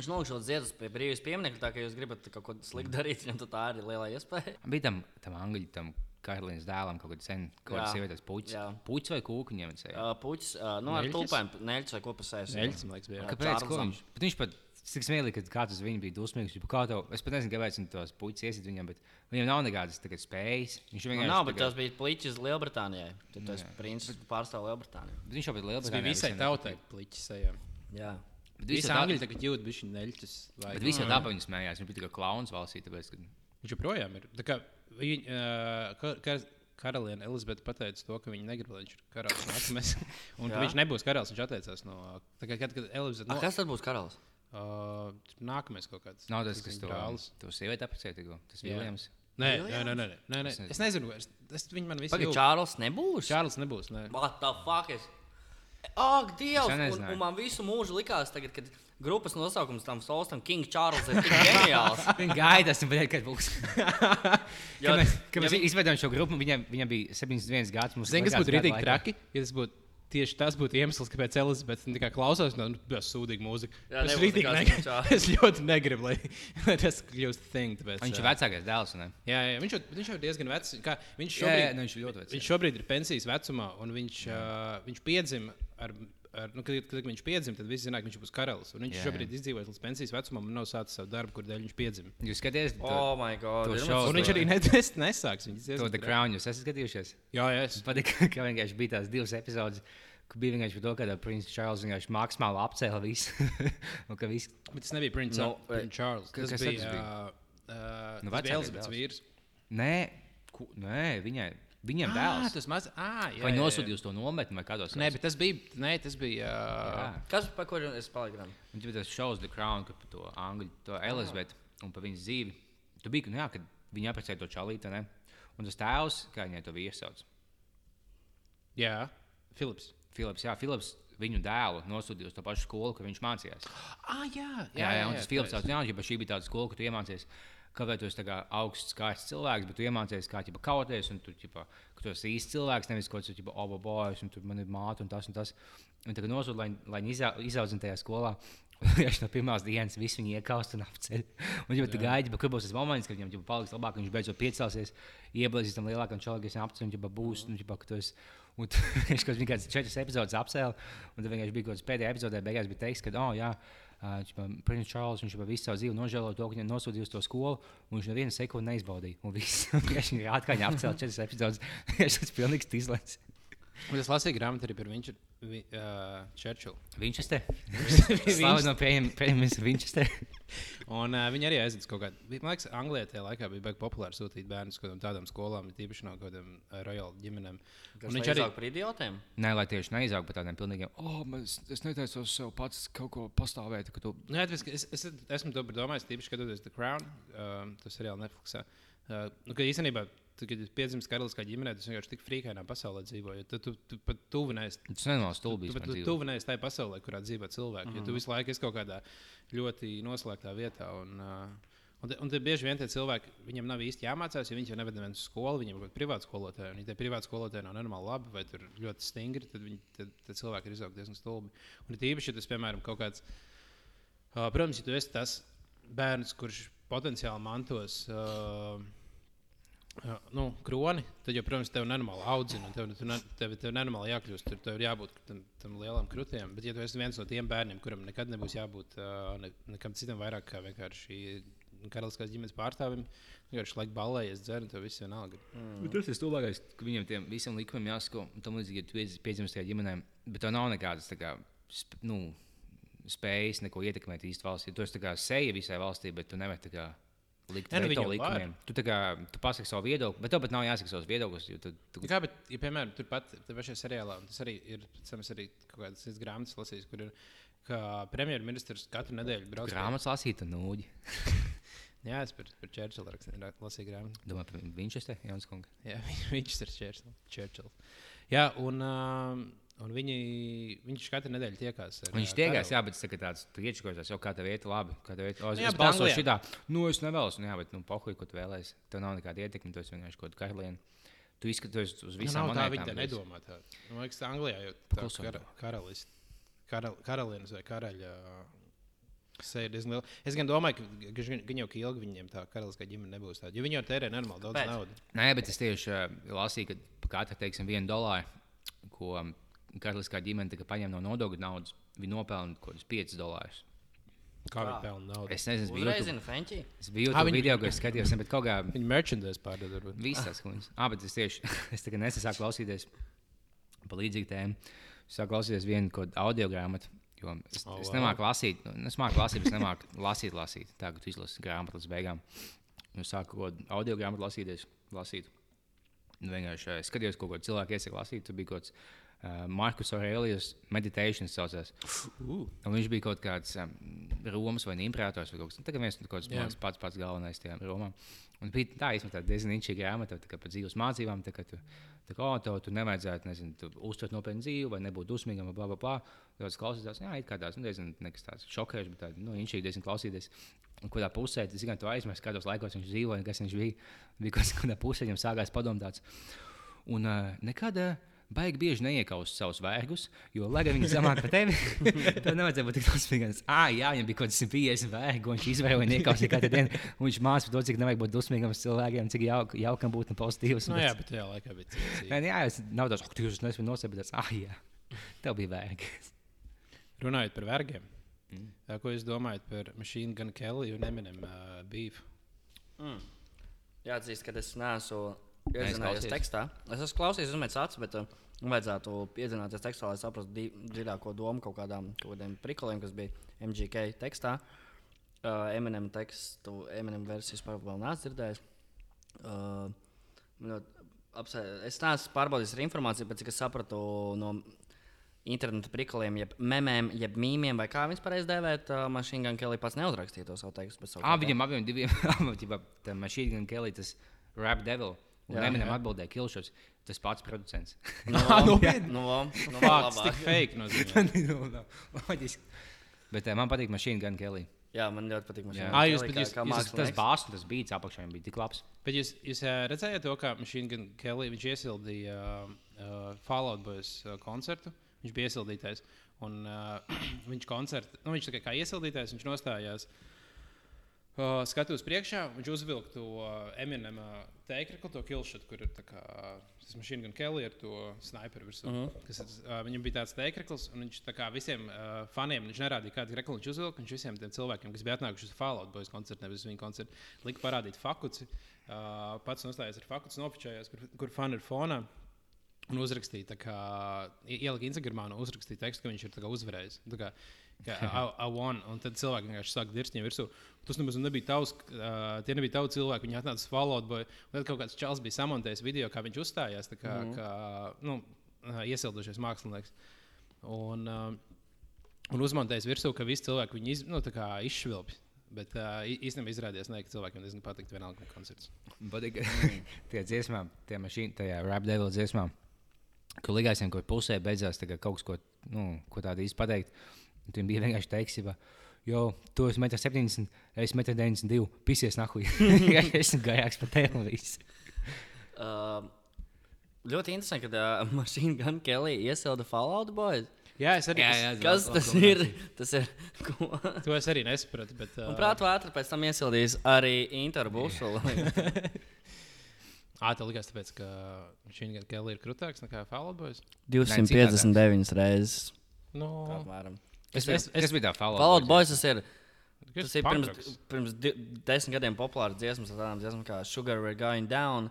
A: es nolikšu tos ziedus pie brīvības pieminiekta, tā kā jūs gribat kaut ko sliktu darīt, viņam tā ir liela iespēja.
B: Bija tam, tam angļu, tam Karolīnas dēlam kaut kāda sen, kaut kāda
A: Jā.
B: sievietes puķis.
A: Jā.
B: Puķis vai kūku viņam vajadzēja?
A: Uh, Puķis, uh, nu, ar tulpēm, neļķis vai ko pasēs.
C: Neļķis, man liekas, bija.
A: Jā.
B: Kāpēc? Ko viņš? Bet viņš pat cik smieklīgi, ka kāds uz viņu bija dusmīgs. Tev, es pat nezinu, kāpēc viņš tos puķus iesit viņam, bet viņam nav nekādas tagad spējas. Viņš
A: Nu,
B: vienkārši.
A: nav, bet
B: tagad-
A: tas bija pliķis Lielbritānijai. Tad tas princis pārstāv Lielbritāniju.
B: Bet viņš jau bija liels.
C: Tas bija visai tautai pliķis sejā.
A: Jā.
B: Bet
C: Visi
B: visi
C: angļi tagad jūt bišķi neļķis. vai-
B: Bet visi jau tāpēc viņi smējās. Viņš bija tikai klauns valstī. Tāpēc, ka...
C: Viņš joprojām ir. Tā kā viņa, uh, ka, ka, karaliene Elizabete pateica to, ka viņa negrib, lai viņš ir karalis nākamais. Un ka *laughs* viņš nebūs karalis, viņš atteicās no. Kā kad, kad Elizabete
A: A,
C: no,
A: kas tad būs karalis?
C: uh, nākamais kaut kāds.
B: Nav tas, kas to,
C: brālis.
B: to sievieti apprecēja. tikko? Tas
C: Jā.
B: Viljams.
C: Nē, nē, nē, nē, nē, nē.
B: Es nezinu.
C: Es es, es, viņi man
A: Pagaid,
C: jūt.
A: Čārlis nebūs?
C: Čārlis nebūs. Nē.
A: What the fuck? Is? Ak, Dievs!
B: Es
A: Un, un man visu mūžu likās, tagad, kad grupas nosaukums tam Solstam King Charles ir *laughs* ģeniāls.
B: Viņa gaidās, un pēc kad būs. *laughs*
A: Jo-
B: Kad mēs, kad
A: ja
B: mēs
A: vi-
B: izveidojām šo grupu, viņam, viņam bija 71 gads.
C: Zini, kas būtu rītīgi traki, ja tas būtu. Tieši tas būtu iemesls, kāpēc Elizabete tikai klausās no tas sūdīga mūzika.
A: Jā,
C: es,
A: Čārlis. *laughs*
C: es ļoti negribu, lai, lai tas kļūst thing. Tāpēc,
B: Viņš ir vecākais dēls. ne?
C: Jā, jā viņš, jau, viņš jau ir diezgan vecs. Kā, viņš,
B: Jā,
C: šobrīd,
B: jā, nu, viņš ir ļoti vecs.
C: viņš šobrīd ir pensijas vecumā, un viņš, uh, viņš piedzima ar. Ar, nu, kad, kad viņš piedzima, tad visi zināja, ka viņš būs karalis. Un viņš
B: Jā,
C: šobrīd izdzīvojas līdz pensijas vecumam un nav sācis savu darbu, kur dēļ viņš piedzima.
B: Jūs skatāties to,
A: Oh, my God!
B: to
C: Un viņš arī nes, *laughs* nesāks. Viņš
B: to The. Crown. Jūs esat skatījušies?
C: Jā, jā, es.
B: Patīk, *laughs* ka vienkārši bija tās divas epizodes. Kur bija vienkārši par to, ka Prince Charles vienkārši maksimāli apcēla visu. *laughs* viss
C: Bet tas nebija Prince,
A: Nu,
C: no, Prince Charles. Tas
B: kas
C: bija,
B: tas bija?
C: uh, uh,
B: Nu,
C: tas bija
B: dēls.
C: vīrs.
B: Nē, ku, nē viņai, viņam
C: Ah,
B: dēls.
C: tas maz... ah, jā,
B: Vai
C: jā, jā.
B: nosūtīja uz to nometni vai kādos?
C: Nē, bet tas bija. Nē, tas bija.
B: Jā.
C: Uh,
A: Kas par ko es paliku?
B: Un tad tas šovs The Crown, par to angļu, to Elizabeti un par viņas dzīvi. Tu biji, nu jā, kad viņa apprecēja to čalīti, ne? Un tas tēvs, kā viņai to vīru sauc.
C: jā, Filips.
B: Filips, jā, Filips viņu dēlu nosūtīja uz to pašu skolu, kur viņš mācījās.
C: Ah, jā,
B: Jā, jā, un tas Filips jā, ja šī bija tāda skola, kur tu iemācījies. Kāpēc tu esi augsts, skaists cilvēks, bet tu iemācījies, kā ķipa, kauties, un tu, ķipa, ka tu esi īsts cilvēks, nevis kaut kāds tāds obobojas, un tur man ir māte un tas un tas. Un tagad nosūta, lai, lai viņi izau, izaudzinātu tajā skolā. *laughs* Viņš no pirmās dienas visu viņu iekaust un apceļ. Un jau tā gaida, kur būs tas moments, kad viņam jau paliks labāk, viņš beidzot piecelsies, ieblīzīs tam lielākam čalam, kas apceļ, un jau būs. Un, ģipa, ka Un *laughs* viņš kaut kādas četras epizodes apcēla, un tad vienkārši bija kaut kāds pēdējā epizodē, beigās bija teiks, ka, oh, jā, Prince Charles, viņš jau visu savu dzīvi nožēloja to, ka viņam nosūtīja uz to skolu, viņš nevienu sekundi neizbaudīja. *laughs* Viņš atkal apcēla četras epizodes. *laughs* Viņš ir pilnīgs tīzlens.
C: Un es lasīju grāmatu arī par viņu, vi, uh,
B: ir no premjeras, viņš ir te.
C: Un uh, viņi arī aiziet kaut kādā. Man liekas, Anglijā tajā laikā bija baigi populāri sūtīt bērnus kaut kādām tādām skolām, tīpaši no kaut kādām uh, royal ģimenēm.
A: Tas
C: Un viņš
A: arī ir par idiotiem.
B: Nē, lai tieši neizaugtu par tādiem pilnīgiem. Oh, es, es neteicu sev pats kaut ko pastāvēt, ka tu.
C: Nu, jā, tas, es, es, esmu to domājis, tīpaši skatoties The Crown, uh, tas seriāls Netflixā. Uh, nu, ka īstenībā, tu, kad esi piedzimis karaliskā ģimenē, tas vienkārši tik frīkainā pasaulē dzīvo. jo Tu, tu, tu pat tuvinējies
B: Tas
C: Tu,
B: stulbīs.
C: bet tu tuvinējies tajā pasaulē, kurā dzīvo cilvēki. Mm. Jo tu visu laiku esi kaut kādā ļoti noslēgtā vietā. Un, uh, un, te, un te bieži vien tie cilvēki, viņiem nav īsti jāmācās, jo viņi jau neved nevienu uz skolu, viņiem ir privāta skolotāja. Un, ja tie privāti skolotāji nav normāli labi vai tur ļoti stingri, tad viņi tad, tad cilvēki ir izauguši diezgan stulbi. Un it īpaši, ja tas, piemēram, kaut kāds, uh, protams, ja tu esi tas bērns, kurš potenciāli mantos. Uh, nu, kroni, tad, jau, protams, tev nenormāli audzina, un tev, tev, tev, tev nenormāli jākļūst. Tur tev ir jābūt tam, tam lielam krustiem. Bet, ja tu esi viens no tiem bērniem, kuram nekad nebūs jābūt uh, ne, nekam citam vairāk kā vienkārši karaliskās ģimenes pārstāvim, vienkārši laik balējies, dzer, un tev viss vienalga.
B: Mm. Tas ir stulbākais, ka viņiem tiem visiem likumiem jāsako, un tam līdzīgi, ja tu esi piedzimis tajā ģimenē, bet tev nav nekādas tā kā, sp nu, spējas neko ietekmēt īsti valstī. Tu esi tā kā seja visai valstī, bet tu nevari tā kā likt
C: Nē, nu,
B: veto likumiem. Tu, tā kā, tu pasaki savu viedokli, bet tev pat nav jāsaka savs viedoklis. jo Tu, tu,
C: kā, bet, ja, piemēram, turpat pašā seriālā, un tas arī ir, es arī kaut kādas grāmatas lasīju, kur ir, ka premjerministrs katru nedēļu brauc.
B: grāmatas lasīt, un nūģi. *laughs*
C: Jā, es par, par rakstīju, lasīju grāmatu.
B: Domāju, ir te, Jānis Kungs.
C: Jā, viņš ir Churchill- Churchills. Jā, un, um, un viņi, viņš katru nedēļu tiekās. Ar,
B: Viņš tiekās, jā, bet ir tāds, tu iečikojies, jau kā tev iet labi. Kā tev iet, o, es,
C: Nu jā,
B: es
C: bet Anglijā-
B: šitā. Nu, es nevēlos, nu jā, bet, nu, pohuj, ko tu vēlēsi. Tev nav nekāda ietekme, tu esi vienkārši kaut kāda karaliene. Tu izskaties uz
C: Nu,
B: visām
C: tā,
B: monētām,
C: viņi tā nedomā. Tā. Man liekas, tā Anglijā jau tā kara, karalis, karal, karalienes vai karaļa. liela. Es gan domāju, ka gan- gan jau ilgi viņiem tā karaliskā ģimene nebūs tāda. Jo viņi jau tērē normāli daudz
A: Pēc.
C: naudas.
B: Nē, bet es tieši uh, lasīju, ka par katru, teiksim, vienu dolāru, ko um, karaliskā ģimene tika paņem no nodokļu naudas, viņi nopelna kaut kādus 5 dolārus.
C: Kā viņi pelna naudu?
B: Es nezinu, es
A: Uzreiz
B: YouTube,
A: zinu, Fenči.
B: es biju YouTube
C: viņi-
B: video, ko es skatījos, bet kaut kā
C: Viņi merchandise pārdod.
B: tas kungs. Ah, bet es tieši *laughs* es tagad nesāku klausīties par līdzīgu tēmu. Es sāku klausīties vienu kaut kādu audio grāmatu. Jo es,
C: Oh,
B: oh, es
C: wow.
B: nemāku lasīt, nu, es māku lasīt, bet es nemāku lasīt, lasīt. Tā kā tu izlasi grāmatu līdz beigām. Nu, Es sāku kaut kādu audio grāmatu lasīties, lasīt. Nu, vienkārši eh, skatījos, ko kāds cilvēks iesaka lasīt. Tur bija kaut kāds uh, Markus Aurēlijas meditācijas saucās.
C: Uh,
B: viņš bija kaut kāds um, Romas vai imperators vai kaut kas tāds. Tagad viens no kaut
C: Jā.
B: man pats, pats galvenais tajā Romā. Un bija tā īstenībā diezgan inčīga grāmata par dzīves mācībām. Tā tu, tā kā, oh, tev, tu nevajadzētu, nezinu, tu uztvert nopietnu dzīvi vai nebūt dusmīgam, vai bla, bla, bla. Tāds klausītājs, jā, it kā tāds, nu, diezgan nekas tāds šokējošs, bet tāds, nu, inčīgi diezgan klausīties. Un kurā pusē, tas gan tu aizmirsti, kādos laikos viņš dzīvoja, kas viņš bija. Bija kaut kurā pusē viņam sākās padomāts. Un uh, nekad uh, baigi bieži neiekaust savus vērgus, jo, lai gan viņi zemāk par tevi, *laughs* tad nevajadzēja būt tik dusmīgam. Ah, jā, viņam bija kaut kāds 150 vērgi, un viņš izvēlējās neiekaust katru dienu. Un viņš mācīja to, cik nevajag būt dusmīgam uz cilvēkiem, cik jauk, jaukam būt un pozitīvs.
C: nu, jā, bet tajā laikā bija cits.
B: Nē, jā, es nav tāds, ka jūs nesat nosēpēt, bet ah, jā, tev bija vērgi.
C: Runājot par vergiem.
B: Mm.
C: Ko jūs domājat par Machine Gun Kelly un Eminem uh, beef?
A: Mm. Jāatzīst, ka es neesmu
B: Klausies?
A: tekstā. Es esmu klausījies, uzmetis acis, bet uh, vajadzētu iedzināties tekstā, lai saprastu dziļāko domu kaut kādām kaut kādiem prikoliem, kas bija MGK tekstā. Uh, Eminem tekstu, Eminem versiju vispār vēl neesmu dzirdējis. Uh, apsē- es neesmu pārbaudījis ar informāciju, bet cik es sapratu no interneta prikoliem, jeb memēm, jeb mīmiem, vai kā viņas pareizi dēvēt, uh, Machine Gun Kelly pats neuzrakstīja to savu tekstu.
B: Ah,
A: tā-
B: viņam abiem diviem, *laughs* abiem tam Machine Gun Kelly, tas Rap Devil. Un
A: jā.
B: atbildēja, Kilšots, tas pats producents. *laughs*
A: Nu,
B: nopietni?
A: nu, nu,
C: Fakts,
A: labāk.
C: tik *laughs* fake nozīmē.
B: Nu, Loģiski. Bet uh, man patīk Machine Gun Kelly.
A: Jā, man ļoti patīk.
B: Jā.
C: Ā, jūs-
A: Kelly
C: bet
A: kā-
C: jūs-
A: kā
C: jūs-
B: Tas, un tas beats apakšā bija tik labs.
C: Bet jūs, jūs ā, redzējāt to, kā Machine Gun Kelly viņš iesildīja uh, Fallout Boys uh, koncertu. Viņš bija iesildītājs. Un, uh, *clears throat* viņš koncertu, nu, viņš tā kā, kā iesildītājs, viņš nostājās. Uh, skatos priekšā, viņš uzvilka to uh, Eminem uh, teiktu, to kilšatu, kur ir kā, tas Machine Gun Kelly ar to sniperu virsū. Uh -huh. kas, uh, viņam bija tāds teikts, un viņš kā visiem uh, faniem viņš nerādīja, kādu reklu viņš uzvilka. Viņš visiem tiem cilvēkiem, kas bija atnākuši uz Fallout Boys koncertu, nevis viņa koncertu, lika parādīt fakuci. Uh, pats nostājās ar fakuci, nopičājās, kur, kur fani ir fonā. Un uzrakstīja, kā ielika Instagramā un uzrakstīja tekstu, ka viņš ir uzvarējis. Tā kā, ka I, I won, un tad cilvēki vienkārši sāk dirzt viņam virsū. Tas nemaz nebija tavs, uh, tie nebija tavi cilvēki. Viņi atnāca uz Fallout, boy, un tad kaut kāds čels bija samontējis video, kā viņš uzstājās, tā kā, mm -hmm. kā nu, iesildušies mākslinieks. Un, uh, un uzmontējis virsū, ka visi cilvēki viņu iz, nu, izšvilpj. Bet uh, īstenībā izrādījās, ne, ka cilvēkiem diezgan patīk vienalga kā koncerts.
B: Patīk, ka *laughs* tie dziesmām, tie mašīna, tajā rap devil dziesmām, kur ligāsim, kur pusē beidzās kaut kas, ko, nu, ko tādu īsti pateikt. Un Tur bija vienkārši teiksība. Jo, tu esi 1,70 m, es 1,92 m, pisies nahuj. *laughs* es esmu gājāks par televīziju.
A: Uh, ļoti interesanti, ka uh, mašīna gan Kelly iesilda Fallout Boys.
C: Jā, es arī
B: jā,
A: Kas tas ir? Tas ir. ko?
C: To es arī nesapratu. Bet, uh,
A: Un prātā vētra pēc tam iesildījis arī Interbusulu. *laughs* *laughs*
C: Ā, tev likās, tāpēc, ka šī gada Kelly ir krūtāks nekā Fallout Boys.
A: 259 reizes.
C: Nu,
A: Apmēram.
C: Es,
B: Es,
C: es, es,
B: biju tā Fallout.
A: Fallout Boys tas ir. Tas ir pirms, pirms desmit gadiem populārs dziesmas, tādām dziesmām kā Sugar We're Going Down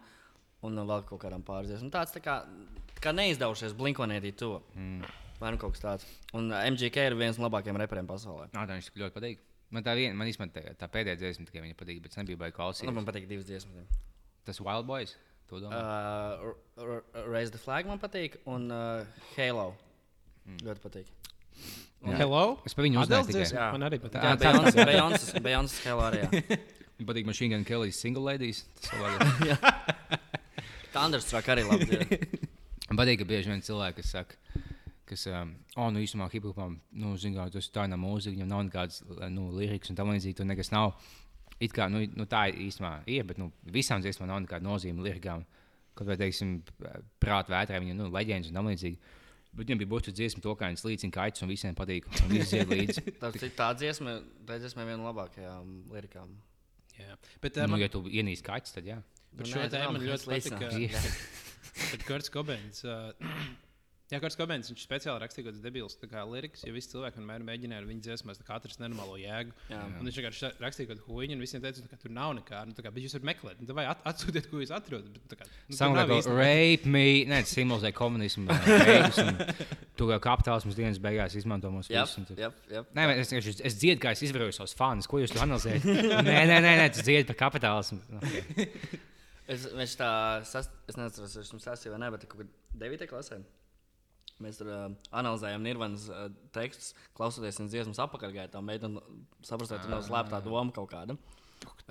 A: un vēl kaut kādām pāris dziesmām. Tāds tā kā, kā neizdevušies Blinkonētī to. Mm. Vai nu kaut kas tāds. Un uh, MGK ir viens no labākajiem reperiem pasaulē.
B: Nā, tā viņš ļoti patīk. Man tā, vien, man īstenībā tā, tā pēdējā dziesma tikai viņa patīk, bet es nebiju baigts klausīties.
A: Nu, man patīk divas dziesmas.
B: Tas Wild Boys.
A: Uh, Raise the Flag man patīk, un uh, Halo. Mm. Ļoti patīk.
C: Hello?
B: Es par viņu uzzināju?
C: Man arī patīk.
A: Jā,
B: tā-
A: Beyoncé, Beyoncé, Beyoncé Halo arī. *laughs*
B: Man patīk Machine Gun Kelly's Single Ladies. *laughs*
A: Thunderstruck arī labi. *laughs*
B: Man patīk, ka bieži vien cilvēki kas saka, kas, um, oh, nu, īstenībā hip-hopam, nu, zin, kā, tas tā nav mūzika, viņam nav nekādas, nu, lirikas un tam līdzīgi, tur nekas nav. It kā, nu, nu tā īstenībā ir, bet, nu, visām dziesmām nav nekāda nozīme lirikām. Kaut vai, teiksim, prāta vētrā, viņa, nu, leģendas un tam līdzīgi. Bet viņam bija būtis dziesma, to kā viņš līdzina kaits un visiem patīk. Un līdzi. *laughs*
A: Tā ir tā dziesma, tā dziesma ir viena no labākajām lirikām.
C: Jā. Bet, uh,
B: nu, ja tu ienīsti kaits, tad jā.
C: bet
A: Nu,
C: šo tēmu ļoti patika.
A: līdzināšu. *laughs*
C: Bet Kurts Kobēns. Uh, *clears throat* Jā, Kurts Kobēns viņš speciāli rakstīja kaut kādas debilas lirikas, jo visi cilvēki vienmēr mēģināja ar viņu dziesmās kā atrast nenormālo jēgu.
A: Jā.
C: Un viņš vienkārši rakstīja kaut kādu huīņu, un visiem teica, ka tur nav nekā. Nu, kā, bet jūs varat meklēt, nu, vai at, atsūtiet, ko jūs atrodat. Bet, tā kā, nu,
B: Sound
C: nav
B: like
C: īsti-
B: rape me. Nē, tas simbolizē komunismu. un Tu kā kapitālisms dienas beigās izmanto mūsu
A: Jā,
B: visus.
A: jā, jā.
B: Nē, es, es, es dziedu, kā es izvēlējos savus fanus. Ko jūs tur analizējat? *laughs* nē, nē, nē, nē tas dziedu par kapitālismu. Okay. *laughs*
A: Es, tā, sas, es nezinu, vai es jums stāstīju vai nē, bet kaut kādā 9. klasē. Mēs tur uh, analizējām Nirvanas uh, tekstus, klausoties viņas dziesmas apakaļgaitā, un mēģinām saprast, vai tur nav slēptā doma kaut kāda.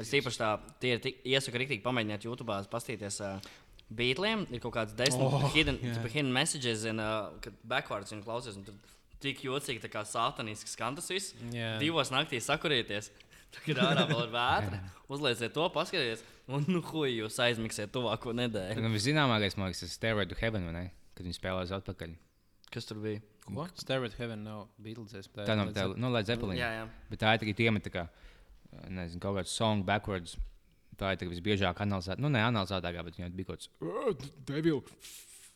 A: Es īpaši tā, tie ir iesaku rīktīgi pamēģināt YouTube, pastīties uh, beatliem, ir kaut kāds desmit oh, hidden, yeah. hidden messages, un uh, backwards viņa tur tik jocīgi, tā kā satanisks skan tas viss.
C: Jā.
A: Divos naktīs sakurieties. *laughs* Tagad ārā vēl ir vētra. Uzlieciet to, paskatieties, un nu, huj, jūs aizmiksiet tuvāko nedēļu.
B: Nu, Viszināmākais, man liekas, ir Stairway to Heaven, vai ne? Kad viņi spēlē uz atpakaļ.
A: Kas tur bija?
C: Ko? Starve at Heaven nav Beatles.
B: Tā nav tā, nu, Led Zeppelin.
A: Jā, jā.
B: Bet tā ir tikai iemet, kā, nezinu, kaut kāds song backwards. Tā ir tā, visbiežāk analizēta. Nu, ne analizētākā, bet viņai bija kaut kāds. "Uh, Devil,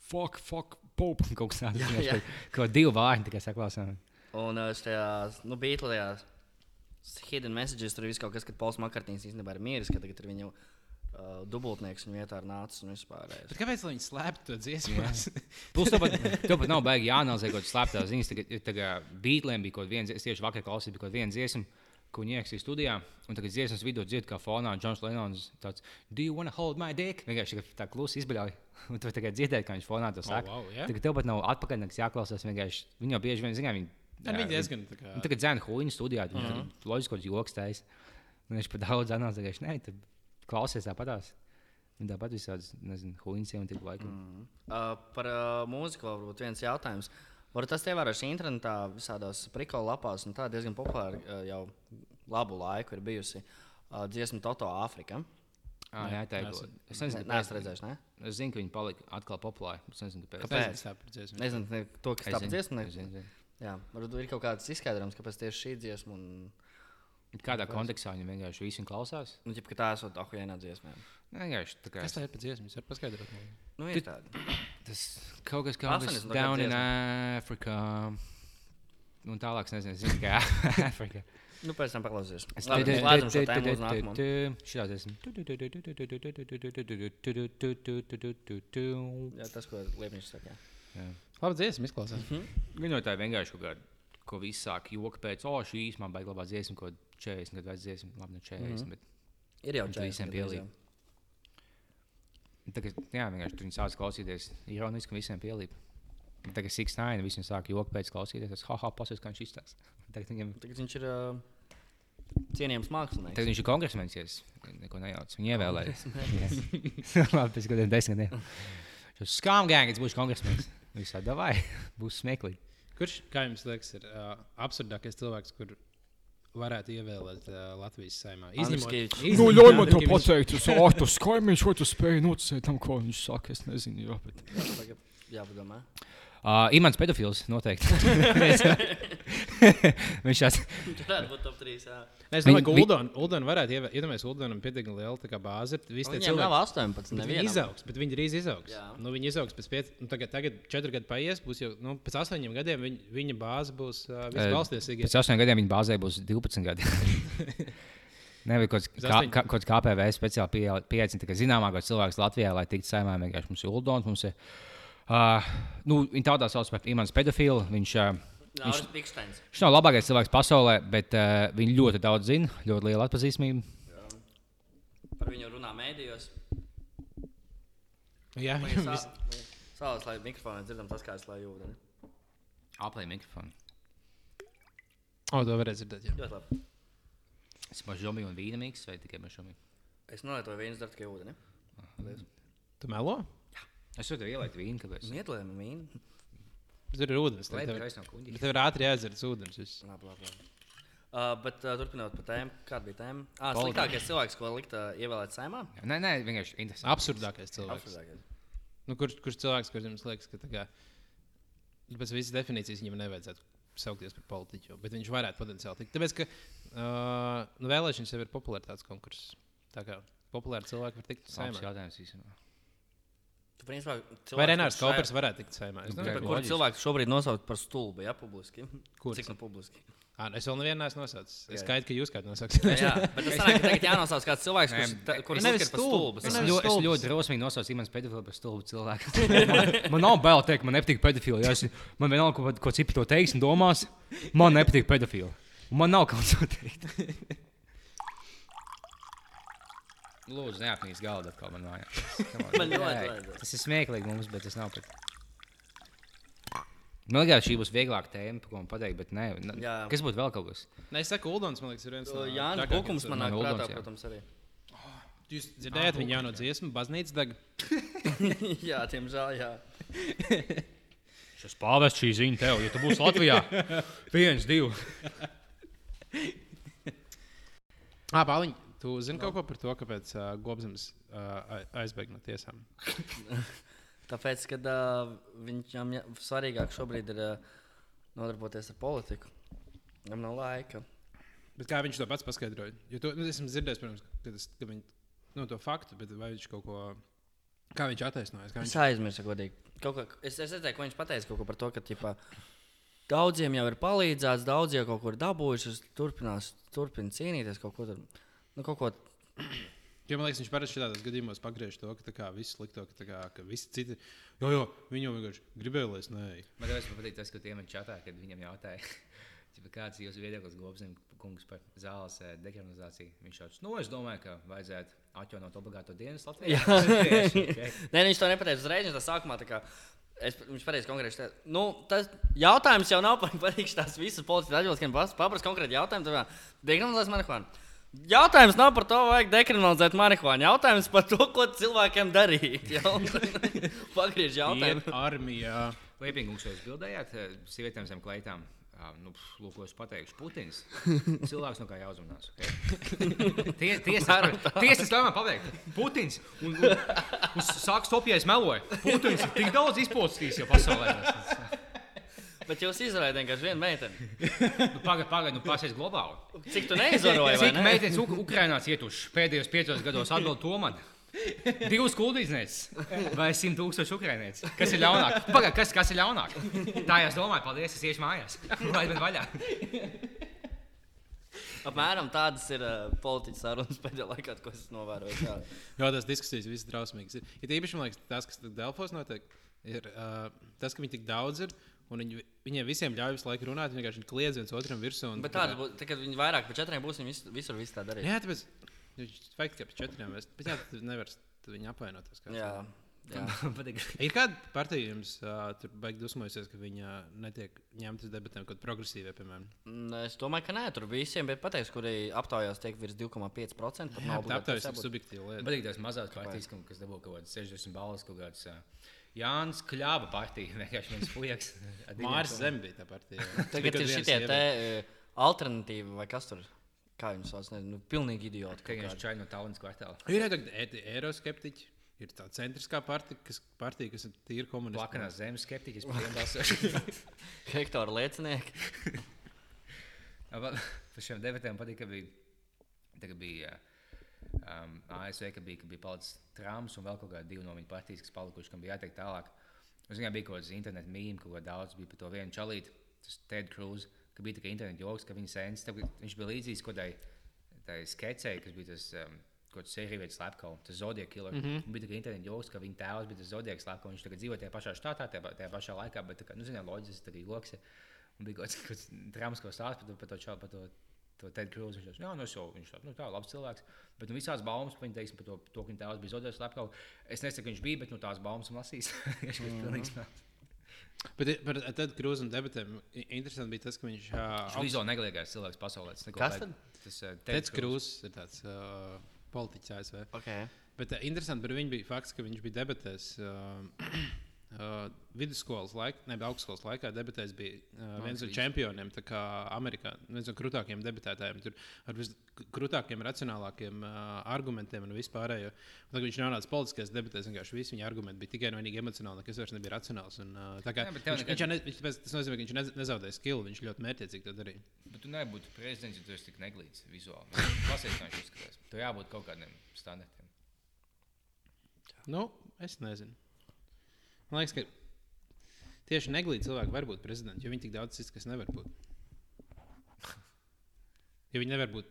B: fuck, fuck, pop. *laughs* Kaut kas tāds.
A: Jā, jā.
B: Kaut divi vārdi tikai saklausām.
A: Un uh, tajās, nu, Beatles hidden messages tur ir viss kaut kas, kad Pols Makartīs īstenībā ir mieris, ka tagad ir viņu uh, dubultnieks un vietā ir nācis un vispār.
C: Bet kāpēc lai viņi slēptu to dziesmu?
B: Plus, *laughs* to pat, to pat nav baigi jāanalizē kaut kādas slēptās ziņas. Tagad, tagad Beatlēm bija kaut viens, es tieši vakar klausījos, bija kaut viena dziesma, ko viņi ierakstīja studijā. Un tagad dziesmas vidū dzird, kā fonā Džons Lenons tāds - Do you wanna hold my dick? Vienkārši tā, klusi izbļauj. *laughs* Un tu tagad dzirdēji, kā viņš fonā to saka.
C: wow, jā?
B: Tagad tev pat nav atpakaļ nekas jāklausās. Vienkārši viņi jau bieži vien zina, viņi.
C: Viņi diezgan tā kā-
B: Tagad dzēna huīņu studijā, viņi uh -huh. loģiski kaut kāds joks taisa. Viņš pat daudz analizēja, nē, tad klausies tāpatās. Viņa tāpat visādas, nezinu, huīņas jau tik laikam. Mm.
A: Uh, par uh, mūziku vēl varbūt viens jautājums. Varat tas ievērojuši internetā, visādās prikola lapās, un tā diezgan populāra uh, jau labu laiku ir bijusi uh, dziesma Toto Āfrika.
B: Ah, jā, tā ir.
C: neesmu-
B: Es nezinu,
A: Nē, es redzēju, ne?
B: Es zinu, ka viņi palika atkal populāri. Es nezinu, kāpēc.
A: Kāpēc?
C: Ir dziesma.
A: Nezinu, ne, to, kas
B: Es zinu,
A: dziesma.
B: es
A: Ne... Jā, varbūt ir kaut kāds izskaidrojums, kāpēc tieši šī dziesma un,
B: Kādā kontekstā viņi vienkārši visu klausās?
A: nu, ģip, ka tā esot ahujēnā dziesmā.
B: Nu, Vienkārši tā kā
C: Kas tā ir par dziesmu? Jūs varat paskaidrot.
A: Nu, ir tāda.
B: tas kaut kas tāds
A: 80 -
B: Down in. Africa. Un tālāk, nezinu, zinu, kā Afrika.
A: Nu, pēc tam paklausīsies.
B: Es
A: nākamo.
B: te- te- Šitā dziesma.
A: Jā, tas, ko Liepiņš saka.
C: Labi, dziesma izklausās.
B: Viņa no tā vienkārši kaut kāda, ko viss sāk joku pēc, o, šī īsumā baigta labā dziesma, ko 40 gadu vecs dziesma, labi, ne 40, bet
A: Ir jau
B: Un tu
A: 40
B: visiem
A: gandrīz,
B: pielīp. tā, ka, jā, vienkārši tur viņi sāk klausīties ironiski un visiem pielīp. Tagad Six Nine visiem sāk joku pēc klausīties, tas haha, pasies, kā viņš izstāsta. *laughs* Tagad viņam.
A: Tagad viņš ir uh, cienījams mākslinieks.
B: tagad viņš ir kongresmenis, ja neko nejaucu. Viņu ievēlēju. *laughs* labi, pēc kādiem desmit gadiem. Šis skāmgāngs būs kongresmenis. Visā davai, būs smieklīgi.
C: Kurš, kā jums liekas, ir uh, absurdākais cilvēks, kur varētu ievēlēt uh, Latvijas saimā? Izņemot-
D: Nu, ļauj man to
C: viņš-
D: pateikt. Tas ārpus kaimiņš, vai tu spēj noticēt tam, ko viņš saka. Es nezinu, jā, bet.
A: Tagad Jāpadomā.
B: Uh, Imants pedofils noteikti. *laughs* viņš tāds.
A: Viņš varētu būt top 3. Jā.
C: Es domāju, ka Uldona, Uldona varētu ievēlēt. Iedomājieties, Uldonam pietiekami liela tā kā bāze. ir. Visi tie
A: Viņam nav
C: cilvēki.
A: 18.
C: Bet Viņi
A: Nevienam.
C: izaugs, bet viņi drīz izaugs.
A: Jā.
C: Nu, viņi izaugs pēc pieciem, nu, tagad, tagad četri gadi paies. Būs jau nu, pēc astoņiem gadiem viņa, viņa bāze būs uh, visvalstiesīgākā.
B: Pēc astoņiem gadiem viņa bāzē būs 12 gadi. *laughs* Nevis kaut kāds kā, kā, KPV speciāli pie- pieaicina tikai zināmākais cilvēks Latvijā, lai tiktu saimā. Vienkārši mums ir Uldons, mums ir. Uh, nu, viņa tādā sauc par Imants pedofils. Viņš, uh,
A: Biksteins.
B: viņš nav labākais cilvēks pasaulē, bet uh, viņš ļoti daudz zina, ļoti liela atpazīstamība.
A: Par viņu runā mēdījos.
C: Jā, *laughs*
A: Sāls, lai mikrofonā dzirdam tas, kā es lai jūtu. ne?
B: Aplēja mikrofonu.
C: o, to varēs dzirdēt. Jā.
A: Ļoti labi.
B: Es esmu žomīgi un vīna miks vai tikai mašomīgi?
A: Es nolietoju vienu darbu tikai ūdeni.
C: Tu melo?
B: Es varu ielikt vīnu, kāpēc.
A: Mietlējam vīnu.
C: Tur ir ūdens.
B: Lai
C: Tev,
B: tā ir no kuģa.
C: bet tev ir ātri jāizdzer tas ūdens.
A: Labi, labi. labi. Uh, bet uh, turpinot par tēmu, kāda bija tēma? Ah, sliktākais cilvēks, ko likt uh, ievēlēt saimā?
B: Nē, nē, vienkārši interesanti.
C: Absurdākais cilvēks.
A: Absolūtākais.
C: Nu, kurš, kurš cilvēks, kurš jums liekas, ka kā, nu, pēc visas definīcijas viņam nevajadzētu saukties par politiķu, bet viņš varētu potenciāli tikt. Tāpēc, ka uh, nu, vēlēšanas jau ir popularitātes konkurss. Tā kā populāri cilvēki var tikt saimā.
B: jautājums visam.
A: Tu, principā,
C: Vai Renārs Kaupers
A: šai-
C: varētu tikt saimā? Es
B: Nu, Loģiski.
A: kuru cilvēku šobrīd nosaukt par stulbu, ja publiski?
C: Kurš?
A: Cik no publiski?
C: Ā, nu, es vēl nevienu neesmu nosaucis. Es
A: Jā.
C: skaitu, ka jūs kādu nosauksiet.
A: Jā, bet tas ka tagad jānosauc kāds cilvēks, kurš, ta- kurš
C: nevis
A: uzskata par
C: stulbu.
A: stulbu.
B: Es, ļo, es
C: stulbs.
B: ļoti drosmīgi nosaucu Imants pedofilu par stulbu cilvēku. man, *laughs* man nav bail teikt, man nepatīk pedofili. Ja es, man vienalga, ko, ko cipi to teiks un domās, man nepatīk pedofili. Un Man nav kaut ko teikt. *laughs* Lūdzu, neapnīc galdu atkal man mājās.
A: Man ļoti
B: Nē,
A: vajadzētu.
B: Tas ir smieklīgi mums, bet tas nav pat. Man liekas, šī būs vieglāka tēma, par ko man pateikt, bet nē. nē.
A: Jā.
B: Kas būtu vēl kaut kas?
C: Nē, es saku, Uldons, man liekas, ir viens no
A: Jānis
C: trakākajiem
A: Bukums man
C: cilvēkiem.
A: nāk
B: Man
A: prātā,
B: jā.
A: protams, arī.
C: Jūs dzirdējāt viņa jauno dziesmu, baznīcas *laughs* deg.
A: jā, tiemžēl, jā. *laughs*
B: Šis pāvests šī ziņa tev, ja tu būsi Latvijā. *laughs* Viens, divi.
C: Ah, Pāliņ, tu zini kaut ko par to, kāpēc uh, Gobsams uh, aizbēga no tiesām? *laughs*
A: Tāpēc, ka uh, viņam jā- svarīgāk šobrīd ir uh, nodarboties ar politiku. Viņam nav laika.
C: Bet kā viņš to pats paskaidroja? Jo to, nu, esmu dzirdējis, protams, ka, tas, ka viņi nu, to faktu, bet vai viņš kaut ko. Kā viņš attaisnojas? Kā
A: Es
C: viņš...
A: aizmirsu, godīgi. Kaut Ko, es, es redzēju, ka viņš pateica kaut ko par to, ka ķipā, daudziem jau ir palīdzēts, daudz jau kaut ko ir dabūjuši, es turpinās, turpina cīnīties kaut ko tādu. Nu, kaut ko
C: Jo, man liekas, viņš parasti šādos gadījumos pagriež to, ka kā viss slikto, ka, kā, ka visi citi. Jo, jo, viņi jau vienkārši gribēja, lai es neeju.
B: Man liekas, man patīk tas, ka tiem ir čatā, kad viņam jautāja, *laughs* kāds ir jūsu viedoklis Gobsam kungs par zāles eh, dekriminalizāciju. Viņš šāds, nu, es domāju, ka vajadzētu atjaunot obligāto dienas Latvijā. Jā, *laughs* *laughs*
A: Nē, viņš to nepateica uzreiz. Viņš tā sākumā tā kā. Es, viņš pateica konkrēti, ka nu, tas jautājums jau nav par to, tās visas politiskās atbildības, kad paprasti konkrēti jautājumu. Tad dekriminalizēs marihuānu. Jautājums nav par to, vai vajag dekriminalizēt marihuānu. Jautājums par to, ko cilvēkiem darīt. *laughs* Pagriež jautājumu.
C: Iet armijā.
B: Liepīgums jūs bildējāt eh, sievietēm zem kleitām. Ā, Nu, pf, lūk, ko es pateikšu. Putins. *laughs* Cilvēks no kā jāuzmanās. Okay? *laughs* Tiesas tiesas tā man pateikt. Putins. Un, un, un sāk stopties, meloja. Putins tik daudz izpostījis jau pasaulē.
A: Bet jūs izdarījāt vienkārši vienu meiteni.
B: Nu, Pagaidiet, pagaidiet, nu pasies globāli.
A: Cik tu neizvaroji? vai
B: Cik
A: ne?
B: meitenes Uk Ukrainā cietušas pēdējos piecos gados atbild to man? Divas kuldīznieces vai simt tūkstoši ukrānieši. Kas ir ļaunāk? Pagaidiet, kas, kas ir ļaunāk? Tā jau es domāju, paldies, es iešu mājās. *laughs* Lai man vaļā.
A: Apmēram tādas ir uh, politiķa sarunas pēdējā laikā, ko es novēroju. Jā.
C: Jā, tās diskusijas visas drausmīgas. Ir ja īpaši, man liekas, tas, kas Delfos notiek, ir uh, tas, ka viņi tik daudz ir. Un viņi, viņiem visiem ļauj visu laiku runāt, viņi vienkārši kliedz viens otram virsū. un-
A: Bet tāda būs, tad, kad viņi vairāk par četriem būs, viņi vis, visur viss tā darīs.
C: Jā, tāpēc vajag tikai pēc četriem. mēs- Bet jā, tu nevari viņu apvainoties.
A: jā. jā. *laughs*
C: Ir kāda partija jums uh, tur beigas dusmojusies, ka viņa netiek ņemta uz debatēm, kaut kāda progresīva, piemēram?
A: Mm, Es domāju, ka nē, tur visiem ir pateikts, kuri aptaujās tiek virs 2,5%. pat
C: Jā,
A: nav
C: bet
A: obligāti
C: aptaujas ir subjektīva lieta.
B: Patīk tās mazās partijas, kam- kas dabū kaut kādas 60 balvas, kaut kādas. Uh, Jānis Kļāba partija, *laughs* vienkārši viens *laughs* diviem
C: Māris. Zem bija tā partija. *laughs*
A: Tagad ir šitie te uh, alternatīvi, vai kas tur kā viņus sauc, nezinu, nu, pilnīgi idioti. Kaut
B: viņš čai no Tallinas kvartāla.
C: Ir arī tādi eiroskeptiķi. Ir tā centriskā partija, kas, partija, kas ir tīra komunistiska.
B: Plakanās zemes skeptiķis, balsošu.
A: Hektāra liecinieki.
B: Par šiem debatēm patīk, ka bija, tagad bija um, ASV, ka bija, ka bija palicis Trumps un vēl kaut kādi divi no viņa partijas, kas palikuši, kam bija jāteikt tālāk. Es viņam bija kaut kāds internetu mīmīms, kā daudz bija par to vienu čalīti, tas Ted Cruz, ka bija tikai internetu joks, ka viņa sēnes, viņš bija līdzīgs kaut kādai tai skecei, kas bija tas. Um, Kaut kāds sērijveids slepkavs, tas Zodiac killer. Mm -hmm. Bija tikai internetu joks, ka viņa tēvs bija tas Zodiac slepkavs. Viņš tagad dzīvo tajā pašā štatā, tajā, tajā pašā laikā, bet, kā, nu, zinām, loģiski tas arī joks. ir. Un bija kaut kāds- *laughs* drāmas, ko stāsta par to, par to, par to, to Ted Cruz. Viņš teica, jā, nu, es jau, viņš tāds, nu, tā, labs cilvēks. Bet nu, visās baumas, par, viņu, teiksim, par to, to, ka viņa tēvs bija Zodiac slepkavs. Es nesaku, ka viņš bija, bet nu, tās baumas esmu lasījis. *laughs* Viņš bija pilnīgs mēls.
C: Bet par Ted Cruz un debatēm i- interesanti bija tas, ka viņš.
B: Viņš
C: Uh,
B: bija izolēgākais cilvēks pasaulē. Tas neko
A: Kas tad?
B: Tas uh,
C: Teds Cruz ir tāds uh, politiķis ASV.
A: Okay.
C: Bet uh, interesanti par viņu bija fakts, ka viņš bija debatēs. Uh, *clears throat* Uh, vidusskolas laikā, ne augstskolas laikā debatēs bija uh, viens no čempioniem, kā Amerikā, viens no krūtākajiem debatētājiem, tur ar viskrūtākajiem, racionālākiem uh, argumentiem un vispārējo. Un Tad, kad viņš nonāca politiskajās debatēs, vienkārši visi viņa argumenti bija tikai un vienīgi emocionāli, kas vairs nebija racionāls. Un, uh, kā
B: Jā,
C: viņš,
B: nekad-
C: viņš, ne, viņš, tas nozīmē, ka viņš nez, nezaudēja skilu, viņš ļoti mērķiecīgi to darīja.
B: Bet tu nebūtu prezidents, ja tu esi tik neglīts vizuāli. Pasies, kā viņš izskatās. Tur jābūt kaut kādiem standartiem.
C: Nu, es nezinu. Man liekas, ka tieši neglīti cilvēki var būt prezidenti, jo viņi tik daudz cits, kas nevar būt. Jo viņi nevar būt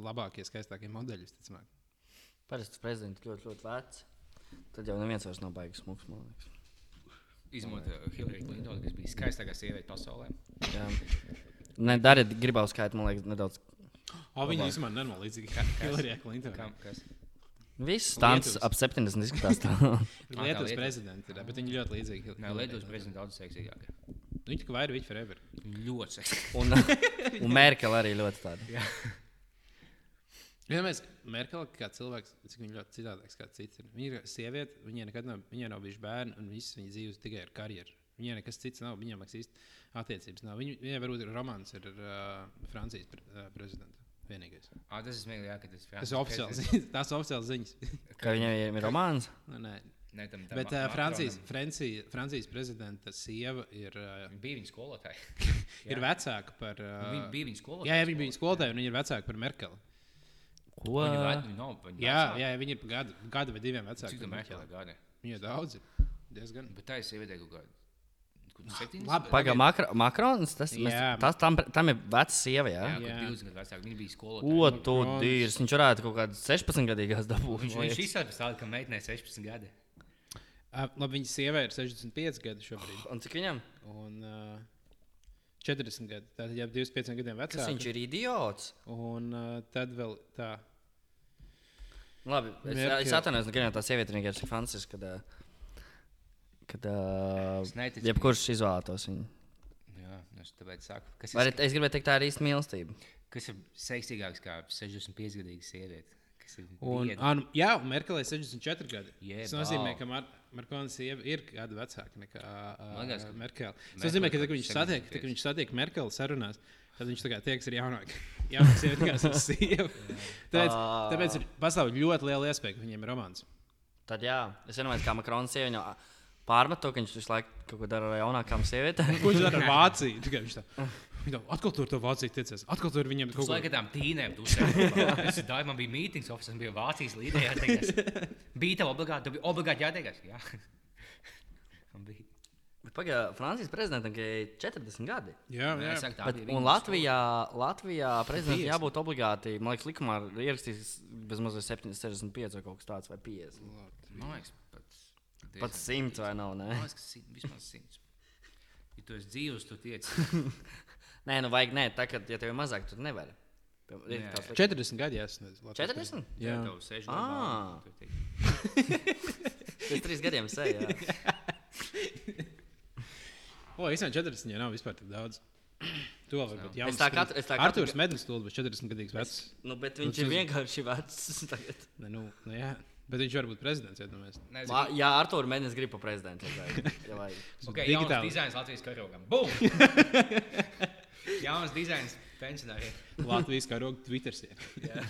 C: labākie, skaistākie modeļi, visticamāk.
A: Parasti prezidents ļoti, ļoti vecs. Tad jau neviens vairs nav baigs smūgs, man liekas.
B: Uh, Hillary Clinton, kas bija skaistākā sieviete pasaulē.
A: Jā. Ne, dariet, gribētu skaitīt, man liekas, nedaudz.
C: O, viņi vismaz nenormāli līdzīgi kā Hillary Clinton.
B: Kam, kas?
A: Viss stāsts ap 70 izskatās tā. *laughs*
C: Lietuvas prezidents ir, bet viņi ļoti līdzīgi.
B: Nē, Lietuvas prezidents daudz seksīgāk.
C: Viņi tikai vairāk, viņi forever.
B: Ļoti seksīgi. *laughs*
A: un, un Merkel arī ļoti tāda.
C: Ja mēs Merkele kā cilvēks, cik viņa ļoti citādāks kā cits. Ir. Viņa ir sieviete, viņai nekad nav, viņai nav bijuši bērni, un viss viņa dzīves tikai ar karjeru. Viņai nekas cits nav, viņai liekas īsti attiecības nav. Viņa, viņai varbūt ir romāns ar uh, Francijas pre, uh, prezidentu. Vienīgais.
B: Ah, tas ir smieklīgi, jā, ka tas
C: Tas ir oficiāls, tās ir oficiāls ziņas. *laughs*
A: Ka viņai ir romāns.
C: Nu, nē.
B: Nē, tam tam
C: Bet uh, Francijas,
B: Macronam-
C: Francija, Francijas prezidenta sieva ir, uh,
B: Viņa bija viņa skolotāja. *laughs*
C: ir vecāka par.
B: Viņa
C: Uh,
B: bija viņa skolotāja.
C: jā, jā, viņa bija skolotāja, un viņa ir vecāka par Merkeli.
A: Ko?
B: Viņa ve- viņa nav. viņa
C: Jā,
B: vecāka.
C: jā, viņa ir pa gadu, gadu vai diviem vecāka.
B: Cik tam Merkele gadi?
C: Viņa ir daudz. Diezgan.
B: Bet tā ir sieviete kaut kāda. Kur 70?
C: Labi.
A: Pagaidām, Makro, Makrons. Tas, mēs,
C: Jā.
A: tas tam, tam ir vecs sieva. Jā?
B: Jā,
A: jā.
C: Jā.
B: kur 20 gadu vecāka. Viņa bija
A: Ko
B: skolotāja.
A: tu
C: Makrons.
A: dīrs? Viņš varētu kaut kādas 16 gadīgās dabūt.
B: Viņš, viņš izsaka tādu, ka meitenei 16 gadi.
C: Uh, labi, viņa sieva ir 65 gadi šobrīd.
A: Un cik viņam?
C: Un uh, 40 gadi. Tātad jau 25 gadiem
A: Kas
C: vecāka.
A: viņš ir idiots?
C: Un uh, tad vēl tā.
A: Labi, es,
C: Merkel.
A: es atvainojos, ka tā sieviete ir fantastiska. Kad, ā, kad uh, jebkurš izvēlētos viņu.
B: Jā, es tāpēc saku. Kas ir,
A: es gribēju teikt, tā ir īsta mīlestība.
B: kas ir seksīgāks kā 65 gadīga sieviete? Kas ir
C: Un, nu, jā, un Merkelē 64 gadi.
B: Jebā.
C: Tas nozīmē, ka Mar Markonas sieva ir gadu vecāka nekā uh, Merkele. Tas nozīmē, ka, kad viņš satiek, tad,
B: 75.
C: kad viņš satiek Merkeli sarunās, tad viņš tieks ar jaunāku. Jaunāku sievieti kā *laughs* savas *laughs* sievas. Tāpēc, tāpēc ir pastāv ļoti liela iespēja, ka viņiem ir romāns.
A: Tad jā, es vienmēr kā Makrons sieviete pārmet to, ka viņš visu laiku kaut ko dara ar jaunākām sievietēm.
C: Ko viņš dara ar *laughs* Vāciju? Tikai viņš tā. Viņa tā, atkal tur to Vāciju tiecies. Atkal tur viņiem kaut ko.
B: laikam tām tīnēm tu uzsēdi. *laughs* Es domāju, man bija mītings, oficiāls bija Vācijas līderija. Bija tev obligāti, tev bija obligāti jāteikas. Jā. *laughs* Bija.
A: Pagaidām, Francijas prezidentam ir 40 gadi.
C: Jā, jā.
B: saku, tā
A: Bet,
B: bija
A: un Latvijā, Latvijā prezidentam
C: 50.
A: jābūt obligāti, man liekas, likumā ir ierakstīts bezmaz 7, 65 vai kaut kas tāds, vai 50.
B: stāsts. Man liekas, pats.
A: Pat 100 vai nav, nē.
B: ka simt- vismaz simts. Ja tu esi dzīvs, tu tiec. *laughs*
A: Nē, nu vajag, nē, tā kā, ja tev ir mazāk, tad nevari. Ir
B: Nē.
A: tāds likums.
C: 40 gadi jāsasniedz.
A: 40?
C: Jā.
B: Normāli, tu tiec. *laughs*
A: Pēc trīs gadiem sēž. *laughs*
C: O, īstenībā 40 jau nav vispār tik daudz. Tu vēl vari būt jauns.
A: Es tā tā katru
C: Artūrs Mednis stulbi, bet 40 gadīgs vecs.
A: Nu, bet viņš
C: Nu,
A: ir
C: tas-
A: vienkārši vecs. tagad.
C: Ne, nu, nu, jā. Bet viņš var būt prezidents, iedomājies.
B: Nē,
A: Lā- Jā, Artur Mēnesis grib pa prezidentu. ja vajag, ja vajag. *laughs*
B: Okay,
C: Digitāli.
B: jauns dizains Latvijas karogam. Bum! *laughs* jauns dizains pensionāriem.
C: Latvijas karoga Twitter.
B: Jā.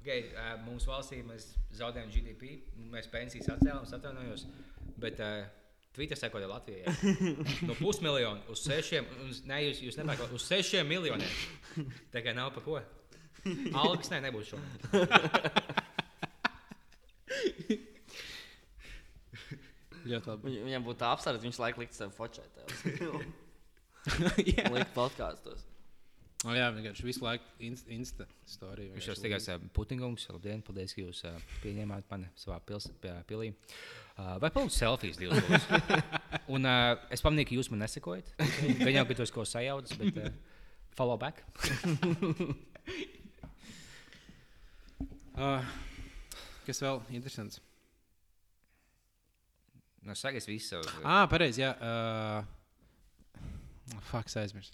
B: Okay, uh, mums valstī mēs zaudējām GDP, mēs pensijas atcēlām, atvainojos. Bet uh, Twitter sekoja Latvijai. *laughs* No pusmiljona uz sešiem, uz, ne, jūs, jūs nepērkat, uz sešiem miljoniem. Tā kā nav pa ko. Algas ne, nebūs šodien. *laughs*
C: Ļoti labi.
A: Viņ- Viņam būtu apsvērts, viņš laikam likt sev fočēt. *laughs*
C: jā.
A: Likt podkāstos.
C: O, jā, vienkārši visu laiku insta, insta storija.
B: Viņš jau stīgās uh, Putingums. Labdien, paldies, ka jūs uh, pieņēmāt mani savā pils, pie, pilī. Uh, vai palūdzu selfijas divas? *laughs* Un uh, es pamanīju, ka jūs man nesakojat. Gan jau, ka esi ko sajaucis, bet uh, follow back.
C: Uh, kas vēl interesants?
B: Nu, saka, es visu savu.
C: Ah, pareizi. Jā, uh, fuck, aizmirsu.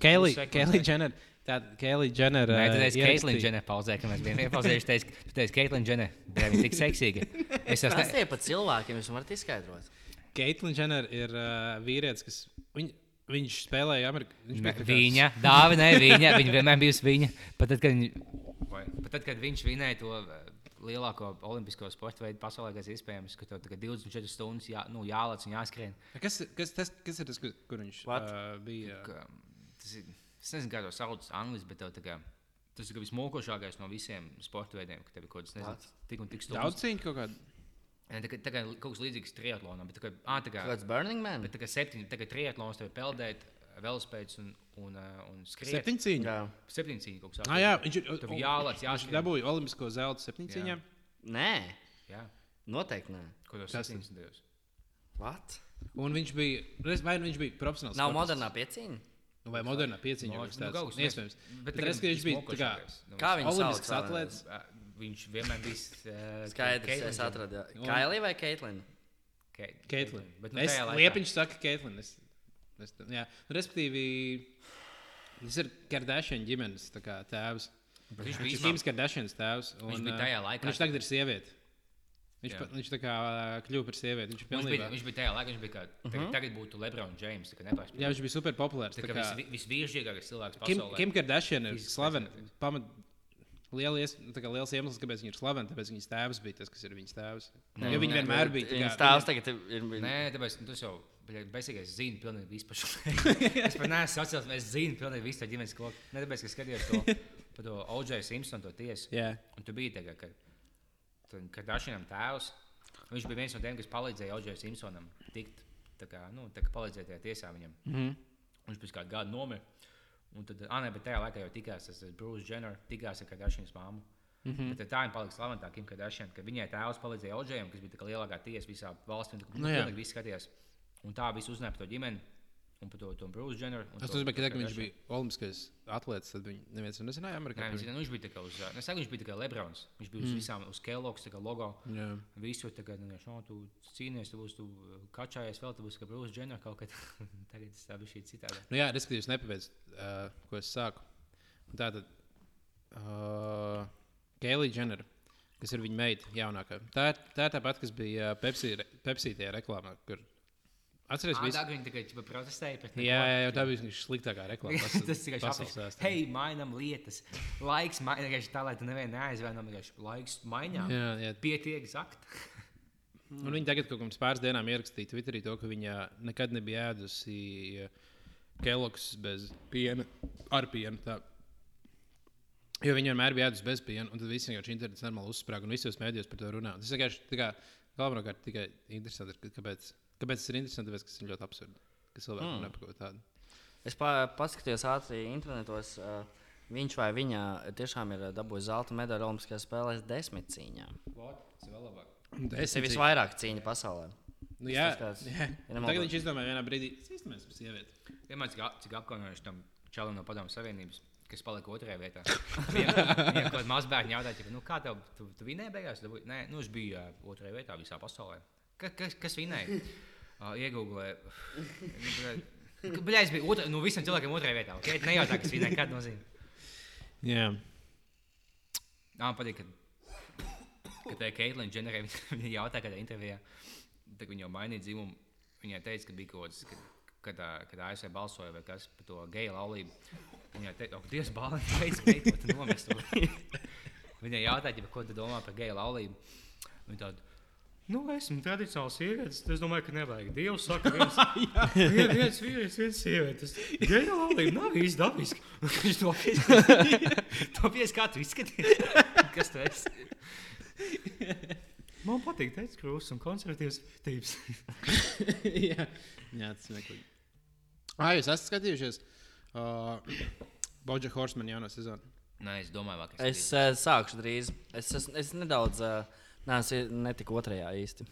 C: Keilija Džener. Tāda Keilija Džener.
B: Nē, tu teici, Keitlina Džener pauzē, ka mēs bijām teici, tu teici, Keitlina Džener, bija viņa tik seksīga. *laughs* Es jau
A: Tas ir pat cilvēkiem, jūs varat izskaidrot.
C: Keitlina Džener ir uh, vīrietis, kas. Viņ, viņš spēlēja Amerikā.
B: Ne, viņa, dāvana, viņa, viņa vienmēr bijusi viņa. Pat tad, kad, viņa, pat tad, kad viņš vinēja to eh, lielāko olimpisko sporta veidu pasaulē, kas iespējams, ka tev tagad 24 stundas jā, nu, jālec un jāskrien.
C: Kas, kas, tas, kas ir tas, kur, kur viņš
A: What?
C: uh, bija?
B: Ka, tas ir, es nezinu, kā to sauc angliski, bet tev tā kā. Tas ir vismokošākais no visiem sporta veidiem, ka tev ir kaut kas tāds - tik un tik stundas.
C: Daudz cīņu kaut kādu.
B: Ne, Tā kā, tā kā kaut kas līdzīgs triatlonam, bet tā kā, ā, tā kā,
A: Kāds Burning Man?
B: bet tā kā septiņi, tā kā triatlons tev ir peldēt, velospēds un, un, uh, un.
A: Jā.
B: Septiņi cīņi kaut kas
C: Ah, jā, viņš ir.
B: Tev jālec,
C: Viņš
B: jāskrien.
C: dabūja olimpisko zelta septiņu
B: Jā.
C: cīņām.
A: Nē,
B: Jā,
A: noteikti nē.
B: ko tas
C: Kas
B: septiņas nedēļas.
A: What?
C: Un viņš bija. Vai nu viņš bija profesionāls?
A: Nav
C: sportists?
A: modernā pieciņa.
C: Nu, Vai modernā pieciņa?
B: Nu, nu,
C: tāds?
B: kaut kas
C: Iespējams.
B: Bet
C: Bet
B: tagad
C: redz, ka viņš bija tā kā.
B: Nu,
A: Kā viņš
C: Olimpisks atlēts.
B: ā, Viņš vienmēr bija uh, *laughs*
A: Skaidrs, es atradu. Kailī vai Keitlina?
C: Keitlina.
B: Bet nu,
C: Es liepiņš saka, Keitlina. Es, jā, nu, respektīvi, tas ir Kardashian ģimenes kā, tēvs.
B: Viņš
C: ir
B: bija
C: Kims Kardashians tēvs. Un,
B: Viņš bija tajā laikā.
C: Viņš tagad ir sieviete. Viņš, pa, viņš tā kā kļuva par sievieti. Viņš ir
B: Viņš bija,
C: pilnībā.
B: viņš bija tajā laikā, viņš bija kā, tagad, tagad būtu Lebron James, tā kā nepārspēj.
C: Jā, viņš bija super populārs.
B: Tā kā
C: kā-
B: vis, visvīrīgākais cilvēks
C: Kim,
B: pasaulē.
C: Kim Kardashian ir slavena. Pamat, nu, kā liels iemesls, kāpēc viņa ir slavena, tāpēc viņas tēvs bija tas, kas ir viņas tēvs.
B: Nē,
C: Jo viņa
B: nē,
C: vienmēr bija.
A: Viņas tēvs tagad ir. ir
B: Nē, tāpēc nu, tas jau beigās zina pilnīgi visu par šo. es pat neesmu sociāls, es zinu pilnīgi visu to ģimenes koku. Ne tāpēc, ka skatījos to, par to O.J. Simpsonu to tiesu.
C: Jā,
B: Un tu biji tagad, kad, kad Dažinam tēvs, viņš bija viens no tiem, kas palīdzēja O.J. Simpsonam tikt, tā kā, nu, tā kā palīdzēja tajā tiesā viņam.
C: mm -hmm.
B: Viņš pēc kāda gada nomira. Un tad, ah, nē, bet tajā laikā jau tikās tas Bruce Jenner, tikās ar Kardashians māmu. Mm -hmm. Bet tā viņa palika slavenāka, Kim Kardashian, ka viņai tēvs palīdzēja Oģējam, kas bija lielākā tiesa visā valstī. kā,
C: Nu
B: Nu, pilnīgi viss skatījās. Un tā viss uzzināja par to ģimeni un par to, to Bruce Jenner. un
C: Es domāju, ka, ka viņš bija olimpiskais atlētājs, tad viņš neviens nezināja Amerikā.
B: Nē, viņš, nu, viņš bija kā uz, es saku, viņš bija kā Lebrons. Viņš bija uz visām, uz Kellogg's tā kā logo.
C: Jā.
B: Visur tagad, nu, no, tu cīnies, tu būsi, tu kačājies vēl, tu būsi kā Bruce Jenner kaut kad. *laughs* Tagad tas tā bija šī citādi.
C: Nu, jā, respektīvi, es nepabeidzu, uh, ko es sāku. Un Tā tad uh, Keilija Dženera, kas ir viņa meita, jaunākā. Tā, tā ir tā pati, kas bija Pepsi, Pepsi tajā reklāmā. Kur...
B: Ah,
C: visu.
B: tā viņi tikai ķipa protestēja pret
C: Jā, jā, jā, tā bija viņa sliktākā reklāma. *laughs* pas-
B: tas tikai
C: vēsturē.
B: Hei, mainām lietas. Laiks mainām, tā lai tu nevienu neaizvaino. vienkārši Laiks mainām.
C: Jā, jā.
B: Pietiek zakt. *laughs*
C: Un viņa tagad kaut kādā pāris dienām ierakstīja Twitterī to, ka viņa nekad nebija ēdusi Kellogg's bez piena, ar pienu. Tā. Jo viņi vienmēr bija ēdus bez piena, un tad viss vienkārši internets normāli uzsprāga, un visos mēdījos par to runā. Tas vienkārši tā kā galvenokārt tikai interesanti, ir, ka- kāpēc, tas ir interesanti, tāpēc, tas ir ļoti absurdi. Ka cilvēki
A: Mm.
C: mm. nepako tādu.
A: Es pa, paskatījos ātri internetos. Uh, viņš vai viņa tiešām ir dabūjis zelta medaļu Olimpiskajās spēlēs desmit cīņām.
B: Tas ir vēl labāk.
A: Tas ir visvairāk cīņu pasaulē.
C: Nu, jā,
A: Tas kāds- *laughs*
C: jā.
A: ja
C: Tagad viņš izdomāja vienā brīdī, tas ir sieviete.
B: Vienmēr cik, ap- cik apkaunojuši tam čalam no Padomu Savienības, kas palika otrajā vietā. *laughs* Viņam kaut kāda mazbērna jautāja, nu, kā tev, tu, tu vinēji beigās? Dabūji? Nē, nu, es biju otrajā vietā visā pasaulē. Ka, kas, kas vinēja? Uh, Iegūlē. Nu, Bļā, es biju otrā, nu, visiem cilvēkiem otrajā vietā. Okay? Nejautā, kas vinēja, kāda nozīme.
C: Jā,
B: Nā, man patīk, ka, ka tā ir Keitlina Dženere. Viņa jautāja, kādā intervijā, tad viņa jau mainīja dzimumu. Viņai teica, ka bija kaut kas, kad, kad, ASV balsoja vai kas par to geju laulību. Viņai teica, ka Dievs balvas *laughs* veids, beidzot nomest. to." *laughs* Viņai jautāja, ja, ko tu domā par geju laulību. Viņa tāda, Nu, esmu tradicionāls sievietes. Es domāju, ka nevajag. Dievs saka, viens, *laughs* vien, viens vīrietis, viens sievietes. Geju laulība nav īsti dabiski. *laughs* Viņš to pieskatās, *laughs* kā tu izskaties. Kas tu esi? Man patīk teikt, krūtis un konservatīvs tīps.
C: jā. jā tas ir neklīgi. Ah, jūs esat skatījušies uh, Boģa Horseman jauno sezonu?
B: Nē, es domāju, ka
A: Es uh, sākšu drīz. Es, es, es nedaudz uh, neesmu netiku otrajā īsti.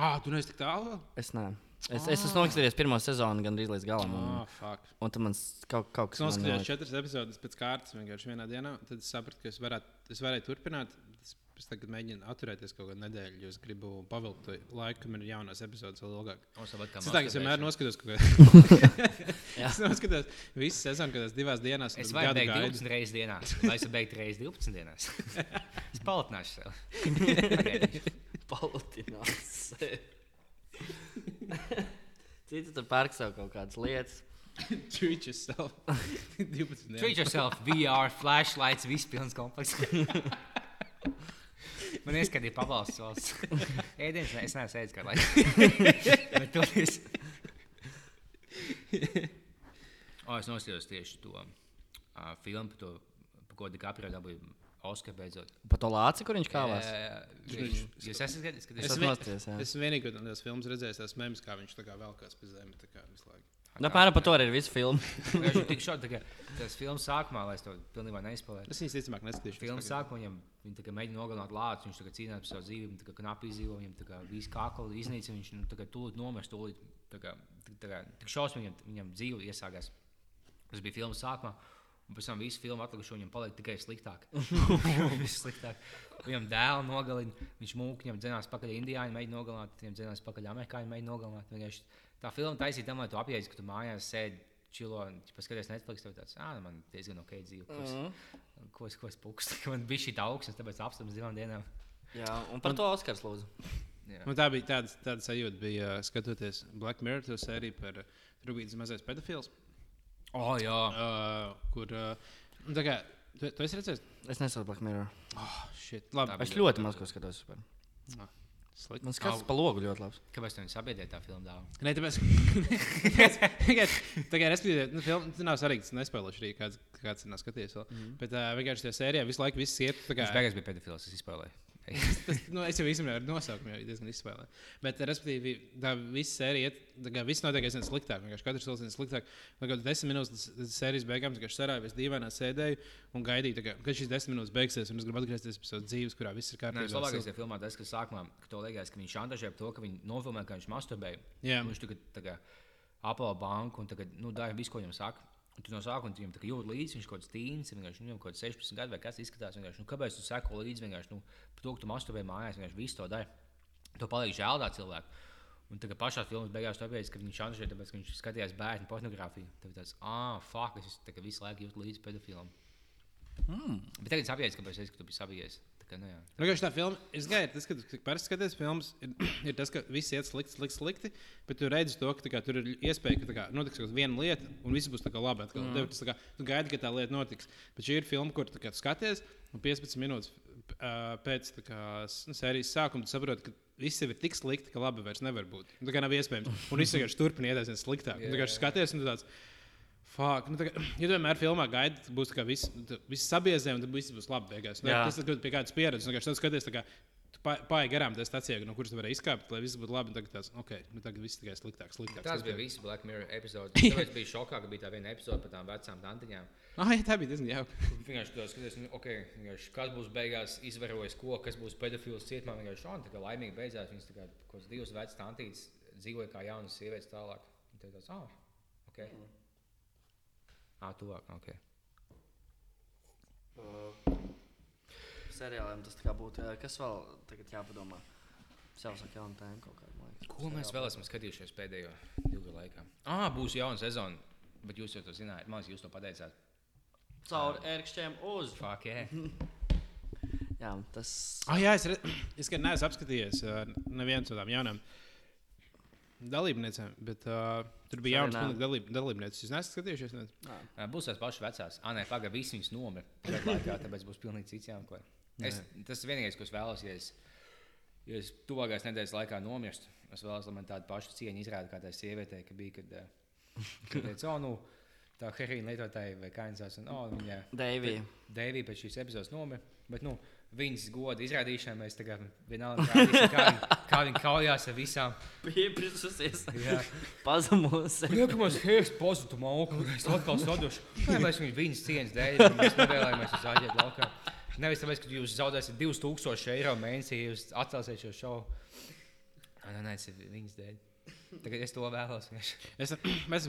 C: Ah, tu neesi tik tālu?
A: Es, ne. es, es esmu noskatījies pirmo sezonu gandrīz līdz galam. Un,
C: Ah, fuck.
A: un tad man kaut, kaut
C: Es
A: kas
C: noskatījos
A: tāds
C: četras epizodes pēc kārtas vienkārši vienā dienā. Tad es sapratu, ka es, varētu, es varēju turpināt. Es, tagad mēģinu atturēties kaut kādu nedēļu, jo es gribu pavilkt to laiku, kamēr ir jaunās epizodes vēl ilgāk. Es tā kā es vienmēr noskatos. *laughs*
A: Jā.
C: es noskatos visu sezonu, kad es divās dienās
B: Es varu beigt
C: gaidu.
B: 12 reizes dienā, vai es beigtu reizes 12 dienās. *laughs* es paliktināšu sev. *laughs*
A: Palatinās. Citi tur pērk sev kaut kādas lietas.
C: Treat yourself. 12 dienās.
B: Treat yourself, VR, flashlights, viss pilns komplekss. Man ieskatīja pabalsts valsts. *laughs* Ēdienas, ne, es neesmu ēdis kādu laiku. *laughs* Bet toties. O, es noskatījos tieši to uh, filmu, par to, par ko DiCaprio dabūja Oskaru beidzot.
A: Pa to lāci, kur viņš kāvās.
B: Jā, jā, jā. Jūs esat skatījis?
A: Es
C: Es
A: esmu jā.
C: Es vienīgi, kad tās filmas redzēju, tās memes, kā viņš tā kā vēl kāds pie zemes, tā kā visu laiku.
A: Nu, Apmēram par to arī ir visa filma. *laughs*
B: Viņš tik šādi, tas filmas sākumā, lai es to pilnībā neizspēlētu.
C: Es viņas ticamāk neskatīšu.
B: Filmas sākumā viņam kā mēģina nogalināt lācis, viņš cīnās par savu dzīvību, viņa knapi izdzīvo, viņam visu kākoli iznīcina, viņš nu, tūlīt nomest, tūlīt tā kā, tā, kā tik šausmīgi viņam, viņam dzīve iesākās. Tas bija filmas sākumā. Un pēc tam visu filmu atlikušo viņam paliek tikai sliktāk. *laughs* Sliktāk. Viņam dēlu nogalina, viņš mūka, viņam dzinās pakaļ indiāņu, mēģina nogalināt, viņam dzinās pakaļ amerikāņu, mēģina nogalināt. Vienkārši tā filma taisīja tam, lai tu apjēdzi, ka tu mājās sēdi čilo un ja paskaties Netflix, tev tāds, ah, man diezgan ok dzīve. Ko es, ko es, ko es pukstu, *laughs* ka man bija šī augsts, tāpēc apstāties divām dienām.
A: Jā, un par to Oskars lūdzu.
C: Man tā bija tāda, tāda sajūta, bija skatoties Black Mirror to sēriju par Rubītas mazais pedofils.
B: Oh, jā.
C: Uh, kur, uh, nu, tā kā, tu, tu esi redzējis?
A: Es nesaku Black Mirror.
C: Oh, shit. Labi,
A: Es ļoti maz ko skatos. Vispār.
C: Slikti.
A: Man skats pa logu ļoti labs.
B: Kāpēc tev sabiedrēja tā filma dāvā?
C: Nē, tāpēc, tā kā respektīvi, nu, film, tas nav svarīgi, tas nespēlēšu arī kāds, kāds nav skatījies vēl. Mm. Bet uh, vienkārši tajā sērijā visu laiku viss iet. tā kā-
B: Viņš beigās bija pedofils, es izspēlēju. *laughs*
C: Tas, nu, es jau īstenībā ar nosaukumu jau diezgan izspēlēju. Bet, respektīvi, tā visa sērija tā viss notiek aizvien sliktāk. Vienkārši katrs solis ir sliktāk. Kaut kādā desmit minūtes sērijas beigām, kad sarāvies dīvainā sēdēju un gaidīju, kā, kad šīs desmit minūtes beigsies, un es gribu atgriezties pie savas dzīves, kurā viss ir kārtībā.
B: tas labākais tajā filmā tas, ka sākumā ka to liekas, ka viņš šantažē par to, ka viņi nofilmē, ka viņš. Un Viņš tagad apela banku un tagad, nu, dara visu, ko viņam saka. Un tu no sākuma viņam tā kā jūt līdzi, viņš kaut kāds tīns, vienkārši nu, kaut kāds 16 gadu vai kas izskatās. Nu, kāpēc tu seko līdzi vienkārši nu, to, ka tu masturbē mājās, vienkārši visu to dara. To paliek žēl tā cilvēku. Un tagad pašā filmā beigās tāpēc, ka viņš šantažē, tāpēc, ka viņš skatījās bērnu pornogrāfiju. Tad tāds, ah, fuck, es tā kā visu laiku jūtu līdzi pedofilam. Mm. Bet tagad es saprotu, kāpēc es, ka tu biji sabijies. Tā kā, nu, jā.
C: Nu, tā filma, es gaidu, tas, ka tu parasti skaties filmas, ir, *clears throat* ir tas, ka viss iet slikti, slikti, slikti, bet tu redzi to, ka tā kā, tur ir iespēja, ka tā kā, notiks kaut kāda viena lieta, un viss būs tā kā labi. Atkal. Mm. Tev tas, tā kā, tu gaidi, ka tā lieta notiks. Bet šī ir filma, kur tu, kā, tu skaties, un 15 minūtes uh, pēc tā kā, nu, sērijas sākuma tu saproti, ka viss ir tik slikti, ka labi vairs nevar būt. Nu, Tā kā nav iespējams. Un viss vienkārši turpina iet aizvien sliktāk. Tu vienkārši skaties, un tu tāds. Fuck, nu, tā kā, *clears throat* ja tu vienmēr filmā gaidi, tad būs tā kā viss, viss sabiezē, un tad viss būs labi beigās. Nu. Tas ir pie kādas pieredzes. Un, tad skaties, tā kā paej garām tajā stācijā, no kuras tu vari izkāpt, lai viss būtu labi. Tagad tas, ok, nu tagad viss tikai sliktāk, sliktāk.
B: Tas bija viss Black Mirror epizodes. *laughs* Tāpēc bija šokā, ka bija tā viena epizode par tām vecām tantiņām.
C: Ah, jā, tā bija diezgan jauka. *laughs*
B: Vienkārši tur skaties, nu, okay, kas būs beigās izvarojis ko, kas būs pedofils cietumā. Vienkārši šādi tā kā laimīgi beidzās. Viņas tā kā kaut kādas divas vecas tantītes dzīvoja kā jaunas sievietes tālāk. Un tad tāds, ah, ok. Ah, tuvāk, ok.
A: Seriāliem tas būtu. Kas vēl tagad jāpadomā? Saku, jaunu tēmu kaut man liekas.
B: Ko mēs vēl esam skatījušies pēdējo divu gadu laikā? Ah, būs jauna sezona, bet jūs jau to zinājāt. Man liekas, jūs to pateicāt.
A: Caur ērkšķiem uz.
B: Fuck, yeah. *laughs*
A: Jā, tas.
C: Ah, jā, es, re... *clears throat* es gan neesmu apskatījies uh, nevienu no tādām jaunām dalībniecēm, bet uh, tur bija jaunas
A: nē.
C: pilnīgi dalīb, dalībnieces. Jūs neesat skatījušies? Ne?
B: Ā, Būs tās pašas vecās. Ah, nē, pagaidi, visi viņas nomira. Tāpēc būs pilnīgi cits jāmeklē. Es, tas ir vienīgais, ko es vēlos. Ja es, ja es tuvākās nedēļas laikā nomirstu, es vēlos, lai man tādu pašu cieņu izrāda kā tai sievietei, ka bija, kad, kad teica, oh, nu, tā heroīna lietotāja vai un, oh, viņa
A: Deivija.
B: Deivija pēc šīs epizodes nomira. Bet, nu, viņas goda izrādīšanai mēs tagad vienalga rādīsim, kā viņi, kā viņi kaujās ar visām.
A: Pieprisusies.
B: Jā.
A: Pazemos.
B: Nākamais hērs pazuda mauku, es atkal sadošu. Nē, mēs viņu viņas cieņas dēļ, mēs nevēlamies uz āģēt laukā. Nevis tāpēc, ka jūs zaudēsiet 2000 eiro mēnesī, ja jūs atcelsiet šo šovu. Nē, nē, nē, tas ir viņas dēļ. Tagad es to vēlos.
C: Es, mēs,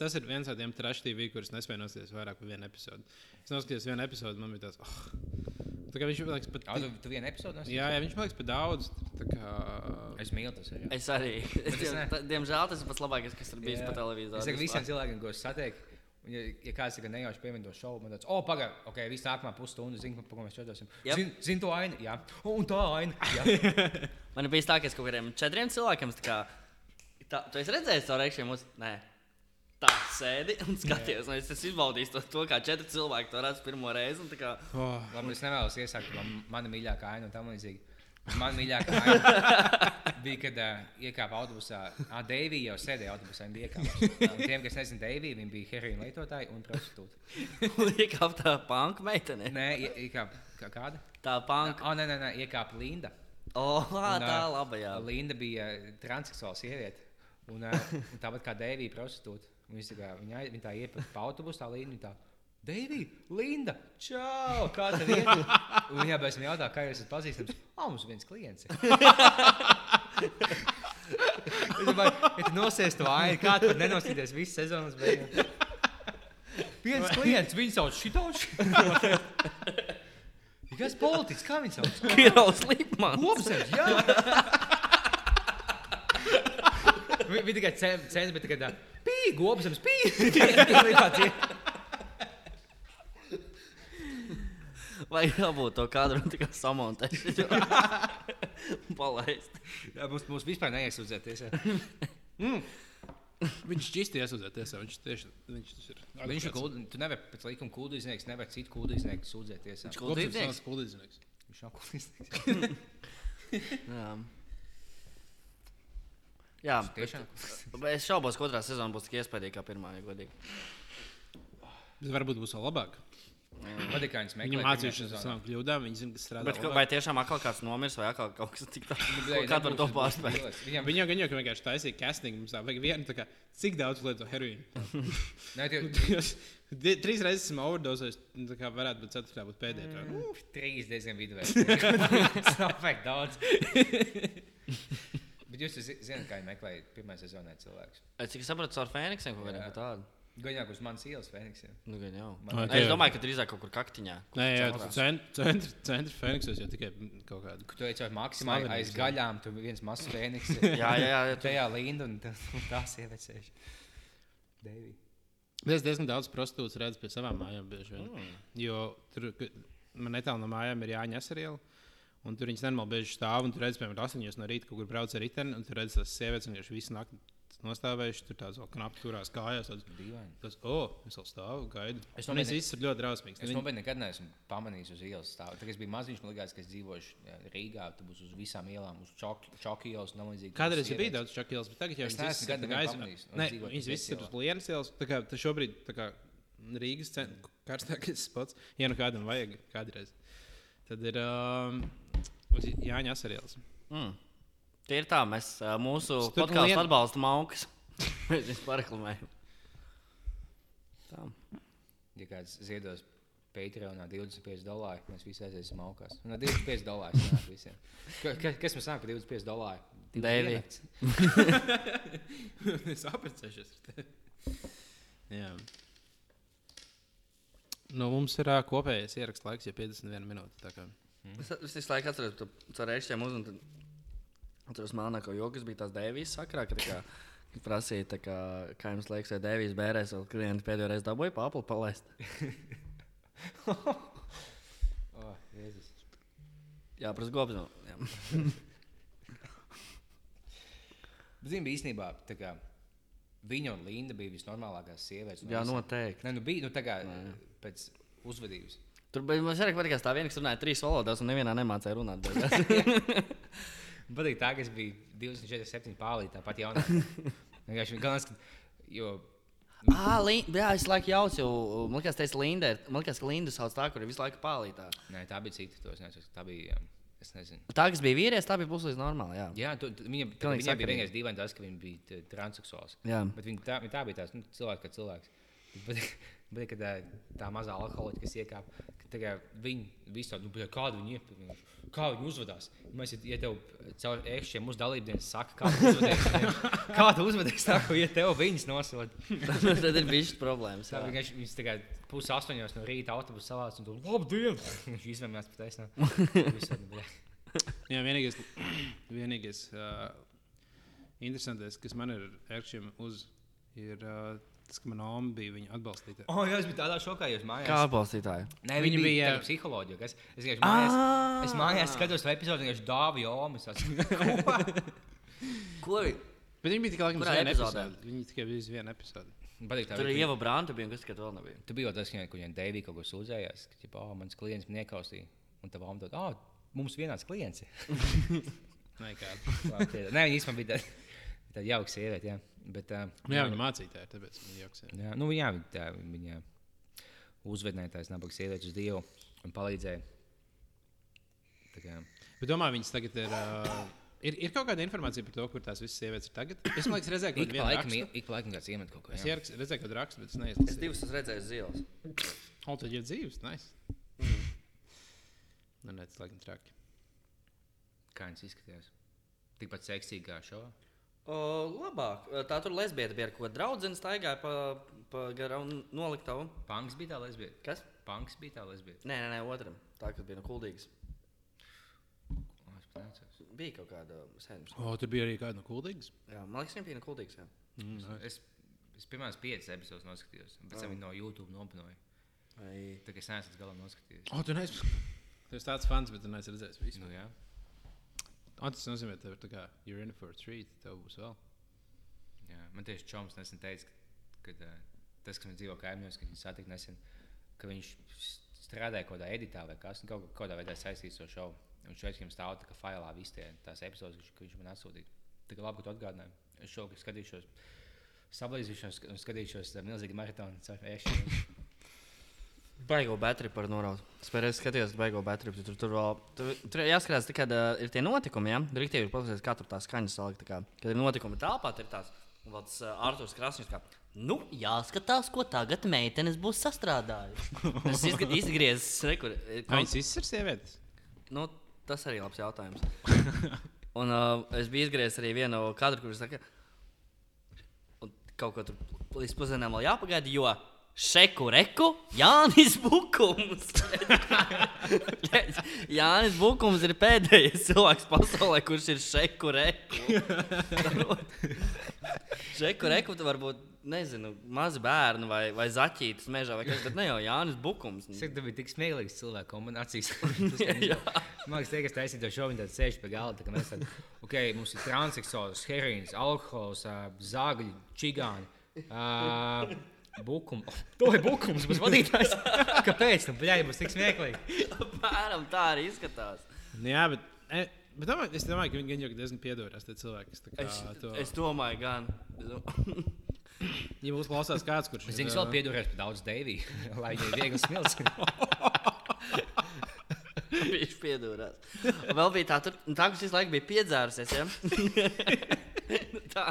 C: tas ir viens no tiem trash TV, kurus nespēju noskatīties vairāk par vienu episodu. Es noskatījos vienu episodu, man bija tāds, oh. Tā kā viņš man liekas, pat,
B: Ah, tu, tu vienu episodu noskaties?
C: jā, jā, viņš man liekas, pat daudz. tā Kā,
B: Es mīlu tas. Jā.
A: Es arī.
B: es ne.
A: ta- diemžēl tas ir pats labākais, kas ir bijis
B: Jā.
A: pa televīzijai.
B: Es saku visiem cilvēkiem, ko es satieku. un Ja, ja kāds ir nejauši piemin to šovu, man tāds, oh, pagaidi, ok, viss nākamā pusstundu, zinu, par ko mēs čatosim.
A: Jep.
B: Zinu zin to ainu, jā, un tā aina. Jā. *laughs*
A: Man bijis tā, ka es kaut kādiem četriem cilvēkiem tā kā. Tā, tu esi redzējis to reikšiem uz. Nē. Tā sēdi un skaties. Un es esmu izbaudījis to, to, kā četri cilvēki to redz pirmo reizi. un tā Kā,
C: oh,
B: Labi, es nevēlos iesākt man, mana mīļākā aina un tam līdzīgi. Man mīļākā *laughs* aina bija, kad uh, iekāpa autobusā. Ah, Deivija jau sēdēja autobusā. Un Tiem, kas nezina, Deivija, viņa bija heroīna lietotāja un prostitūta.
A: Iekāpa tā panka meitene.
B: Nē, ie- iekāpa kā, kāda?
A: Tā panka.
B: Ah, nē, nē, nē, iekāpa Linda.
A: Oh,
B: Un,
A: tā laba, jā.
B: Linda bija uh, transseksuāla sieviete. Un, uh, un tāpat kā Deivija prostitūta. Tā kā- viņa, viņa tā iepaka pa autobusu, tā Linda. viņa Tā, Deivija, Linda, čau! Kā tev iet? Viņa beigās man jautā, kā jūs esat pazīstams. Ah, mums viens klients. ir." Es domāju, ja tu nosies to ainu, kā tu vari nenosīties visu sezonas beigās. Viens klients, viņu sauc šitāši. Kas politiķis, kā viņu sauc?
A: Kirovs Lipmans.
B: Kopsēž, jā. Vi- Viņa tikai cēlās, bet tikai tā - pīlāga, gobsams, pīlāga.
A: Vai jābūt to kadru tikai samontēt? *laughs* Palaist.
B: Mums, mums vispār neiesūdzēties. *laughs*
C: viņš šķisti iesūdzēties. Viņš tieši viņš tas ir.
B: Viņš ir kuldīgs. Tu nevari pēc likuma kuldīgnieks, nevar citu kuldīgnieku sūdzēties.
A: Viņš
C: kuldīgs.
A: Kuldīgs.
B: Viņš nav kuldīgnieks. *laughs*
A: Jā. Jā,
B: Tiešām.
A: bet es šaubos, ka otrā sezona būs tik iespaidīga kā pirmā, ja godīgi.
C: Bet varbūt būs vēl labāk.
B: Patīk, kā viņas
C: Viņi
B: meklē.
C: mācījušies no savām kļūdām. Viņi zina, kas strādā.
A: Bet ka- vai tiešām atkal kāds nomirs vai atkal kaut kas tik tāds? Kā var to pārspēt?
B: Viņam
C: Viņi jau gan jau ka vienkārši taisīja casting. Mums tā vajag vienu, tā kā, cik daudz lieto heroīnu. *laughs* Trīs reizes esmu overdozējis. nu, Tā kā varētu būt ceturtā, būt pēdējā. Nu,
B: trīs diezgan viduvēji. Tas *laughs* nav vajag daudz. *laughs* Bet jūs zi- zināt, kā viņi meklēja pirmā sezonā cilvēkus.
A: Es cik sapratu, caur Fēniksiem kaut kādiem
B: Jā.
A: kā tādu.
B: Gaļāk uz manas ielas Fēniksiem.
A: Nu, gan jau.
B: Man-
C: Ok.
A: Es domāju, ka drīzāk kaut kur kaktiņā.
C: Nē, jā, centra centra Fēniksos jau tikai kaut kādu.
B: Tu teici, vai maksimāli aiz gaļām, tu viens mazs *laughs* Fēniks.
A: Jā, jā, jā. tu-
B: Tajā linda un tā- un tā sieviete sēž. Deivija.
C: Bet Es diezgan daudz prostitūtas redzu pie savām mājām. bieži vien.
A: Mm.
C: Jo tur man netālu no mājām ir Jāņa Eseriela. Un tur viņas nenormāli bieži stāv un tur redzams, piemēram, 8 no rīta kur brauc ar riteni. Un tur redzams, tas sievietes vienkārši visu nakti nostāvējuši, tur tāds vēl knapi turās kājās. Tāds,
B: Dīvaini.
C: tas, oh, es vēl stāvu, gaidu.
B: Es
C: domāju,
B: nopietni-
C: viss ir ļoti drausmīgs.
B: Es
C: Viņi-
B: nopietni nekad neesmu pamanījis uz ielas stāvu. Tad, kad es biju maziņš, man liekas, ka es dzīvoju Rīgā. Tur būs uz visām ielām, uz Čoku ielas un līdzīgi.
C: Kādreiz bija daudz čakielas, bet tagad jau
B: Es neesmu pamanījis. Un
C: Nē, viņas visas ir uz lienas ielas. Tā kā tas šobrīd tā kā Rīgas karstākais spots. *laughs* Ja nu kādam vajag kādreiz. Tad ir um, uz Jāņa Asarielas.
A: Mm. Tie ir tā, mēs mūsu podkāstu
C: lien-
A: atbalstam augas. Mēs viņus pareklamējam. Tā.
B: Ja kāds ziedos Patreonā 25 dolāri, mēs visi aiziesim augās. No 25 dolāri sanāk visiem. Ka, ka, kas mums nāk par 25 dolāri?
A: Devi. *laughs*
C: es tevi. Jā. Nu, mums ir ā, kopējais ieraksts laiks, ja 51 minūtes. Kā.
A: Es, es visu laiku atceros, ka caur rēšķiem uzmanīgi. Atceros, mānāko joku, kas bija tās Dēvijas sakrā. Kad, tā kā, prasīja, kā, kā jums liekas, vai Dēvijas bērēs vēl klienti pēdējo reizi dabūja paplu palaist. *laughs*
B: Oh, Jēzus.
A: Jā, prasa gobs. *laughs*
B: zini, bija īstenībā tā kā viņa un Linda bija visnormālākās sievietes. no
A: Jā,
B: visām.
A: noteikti.
B: Nē, nu bija nu, tā kā pēc uzvedības.
A: Tur bija arī patīk, ka tā viena, kas runāja trīs valodās, un nevienā nemācīja runāt. *laughs*
B: patīk tā, ka es biju 27 pārlīdz, tāpat jaunā. Vienkārši galvenais, ka, jo
A: Ah. Jā, es laiku jaucu, jo man liekas, tas ir Linda. Man liekas, ka Linda sauc tā, kur ir visu laiku pārlītā.
B: Nē, tā bija cita. To es nezinu. Tā bija. Es nezinu.
A: Tā, kas bija vīrietis, tā bija puslīdz normāli. Jā.
B: Jā, tu, tu, viņa, tā, viņa bija vienkārši dīvaini tas, ka viņa bija transseksuāls.
A: Jā.
B: Bet viņa tā, viņa tā bija tāds nu, cilvēks, kā cilvēks. Bet, bet kad tā, tā mazā alkoholiķa, kas iekāpa, viņi visu tādu, nu, kādu viņi iepirka, kā viņi uzvedās. Mēs, ja, tev caur ēkšķiem mūsu dalībniekiem saka, kā tu uzvedies, *laughs* kā tu uzvedies tā, ko ja tev viņas nosod. *laughs*
A: Tad ir bijis problēmas. Jā.
B: vienkārši viņas tā kā pus astoņos no rīta autobusu savāc un tu labdien! *laughs* Viņš izvēmējās pat taisnā. Visādi, bļa.
C: Jā, vienīgais, *clears throat* vienīgais uh, interesantais, kas man ir ērkšķiem uz, ir uh, tas, ka manā omā bija viņa atbalstītāja.
B: O, jā, es biju tādā šokā, jūs mājās.
A: Kā atbalstītāji?
B: Nē,
C: Viņa
B: viņa bija tāda psiholoģija. kas- Es vienkārši mājās, es mājās skatos to epizodi, vienkārši dāvu jomas. *laughs*
A: Ko?
C: Bet viņi bija tikai laikam uz vienu
A: epizodē?
C: epizodi. Viņi tikai bija uz vienu epizodi.
B: Patīk, tā
A: Tur
B: bija.
A: Ieva Brānta, bija kas tikai vēl nebija.
B: Tu biji tas, ka viņai Deivija kaut ko sūdzējās, ka, ģipa, oh, mans klients man iekaustīja. Un tā vāma dod, ah, mums vienāds klients. ir."
C: Nē,
B: tie- Nē, viņa īstenībā bija tāda, *laughs* tāda jauka sieviete. Bet, uh,
C: Nu, jā, viņa mācītāja, tāpēc viņa joks. jā.
B: Jā, nu, jā, viņa, tā, viņa uzvedināja tās nabaga sievietes uz Dievu un palīdzēja. Tā kā,
C: Bet domāju, viņas tagad ir. Uh, ir, ir kaut kāda informācija par to, kur tās visas sievietes ir tagad. Es domāju, ka redzēju, ka
B: ik pa laikam, ik pa laikam kāds iemet kaut ko.
C: Es
B: jā.
C: ierakstu- redzēju, ka raksts, bet es
A: Es
C: neizlasīju.
A: divus esmu redzējis zils.
C: O, tad ir dzīves, nice. Nu, nē, tas laikam traki.
B: Kā viņas izskatījās? Tikpat seksīgi kā šo.
A: O, labāk. Tā tur lesbieta bija, ko draudzene staigāja pa, pa garām noliktavu.
B: Punks bija tā lesbieta.
A: Kas?
B: Punks bija tā lesbieta.
A: Nē, nē, nē, otram. Tā, kas bija no kuldīgas.
B: Es pat neatceros.
A: Bija kaut kāda sēnes.
C: O, tur bija arī kāda no kuldīgas.
A: Jā, man liekas, viņa bija no kuldīgas. Jā.
C: Mm,
B: Es, es pirmās piecas epizodes noskatījos, un pēc tam viņi no YouTube nopinoja. Tā kā es neesmu līdz galam noskatījies.
C: O, tu neesi. *laughs* Tu esi tāds fans, bet tu neesi redzējis visu.
B: Nu, jā.
C: O, tas nozīmē, ka tev kā you're in for a treat. Tev būs vēl.
B: Jā, man tieši čoms nesen teica, ka uh, tas, kas man dzīvo kaimiņos, kad viņš satika nesen, ka viņš strādāja kaut kādā editā vai kas, un kaut kā- kādā veidā saistīts ar šo šovu. Un šeit viņam stāv tā kā failā visi tie tās epizodes, ko viņš man atsūtīja. Tā kā labi, ka tu atgādināji. Es šogad skatīšos, sablīzīšos un skatīšos uh, milzīgi maratonu caur ēšanu. *laughs*
A: Baigo bateriju par noraut. Spēlēju, skatījos, baigo bateriju. Tur, tur, vēl, tur, tur jāskatās, tā, kad uh, ir tie notikumi. Ja? Tur ir paskatās, kā tur tā skaņa salikt. kā, Kad ir notikumi telpā, tad ir tās. Un vēl tas uh, Arthurs Krasņš, kā, nu, jāskatās, ko tagad meitenes būs sastrādājušas. *laughs* Tas izg- izgriezis, rekur.
C: Vai viņas ir sievietes?
A: Nu, tas arī ir labs jautājums. Un uh, es biju izgriezis arī vienu kadru, kurš saka, un kaut ko tur līdz pusdienām vēl jāpagaida, jo Šeku reku, Jānis Bukums. Jānis Bukums ir pēdējais cilvēks pasaulē, kurš ir šeku reku. šeku reku tu varbūt, nezinu, mazi bērni vai, vai zaķītis mežā vai kas, bet ne jau Jānis Bukums.
B: Es domāju, bija tik smieklīgs cilvēku kombinācijas. *laughs* Man liekas, tie, kas taisīja to šovu, tad sēž pie galda. tā Mēs tad, ok, mums ir transseksuāls, herīns, alkohols, zāģi, čigāni. ā, Bukums. *laughs* To ir bukums, būs vadītājs. *laughs* Kāpēc? Nu, bļai, būs tik smieklīgi.
A: Apmēram tā arī izskatās.
C: Nu, jā, bet, e, bet domāju, es domāju, ka viņi gan jau diezgan piedodās tie cilvēki. kas tā kā
A: Es,
C: to-
A: es domāju, gan. Es domāju-
C: Ja būs klausās kāds, kurš
B: Es viņus vēl piedurēšu par daudz Deiviju, *laughs* lai viņi ir viegli smilts.
A: Viņš piedūrās. Un Vēl bija tā, tur, tā kas visu laiku bija piedzērusies. Ja? tā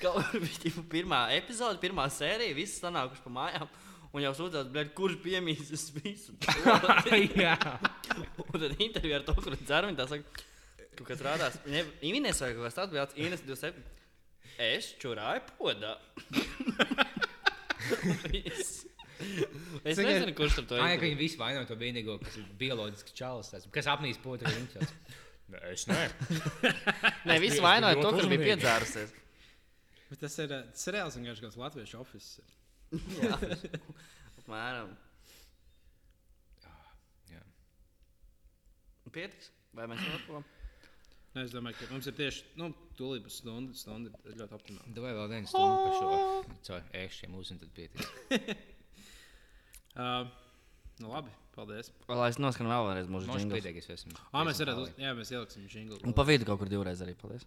A: kaut *laughs* kā bija pirmā epizode, pirmā sērija, visi sanākuši pa mājām. Un jau sūdzās, kurš piemīsis visu. to?" *laughs*
B: Jā. *laughs*
A: un tad intervijā ar to, kur viņa tā saka, kaut kas rādās. Ne, Ines vai kaut kas tāds bija, Ines 27. Es čurāju podā. Es
C: Cik
A: nezinu, kurš tur to
B: ir. Viņi visi vaino to vienīgo, kas ir bioloģisks čalis, kas apnīs riņķos. Es ne.
A: Nē, vainoja
B: biju
A: to, kurš bija
B: uzmanīgi.
C: Bet tas ir, eh, tas ir reāls vienkārši kāds latviešu oficiāls.
A: Jā, *laughs* apmēram.
B: Jā.
A: Pietiks? Vai mēs vēl ko?
C: Nu, es domāju, ka mums ir tieši nu, tūlīt būs stunda. Stunda ir ļoti optimāli.
B: Davai vēl vienu stundu par šo. Ēšiem uzņemt, tad pietiks. *laughs*
C: Uh, nu, labi, paldies.
A: Lai es noskanu vēl vienreiz mūsu džinglu.
B: pēdējais esam.
C: Ah, mēs varētu, uz... jā, mēs ieliksim
A: Un
C: žinglu.
A: pa vidu kaut kur divreiz arī paldies.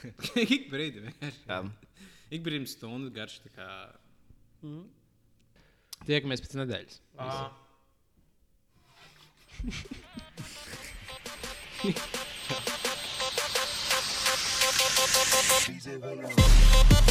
A: *laughs*
C: Ik brīdi vienkārši.
A: Jā.
C: Ik brīdi stundu garš. tā Kā... Tiekamies pēc nedēļas.
E: Easy, *laughs* *laughs*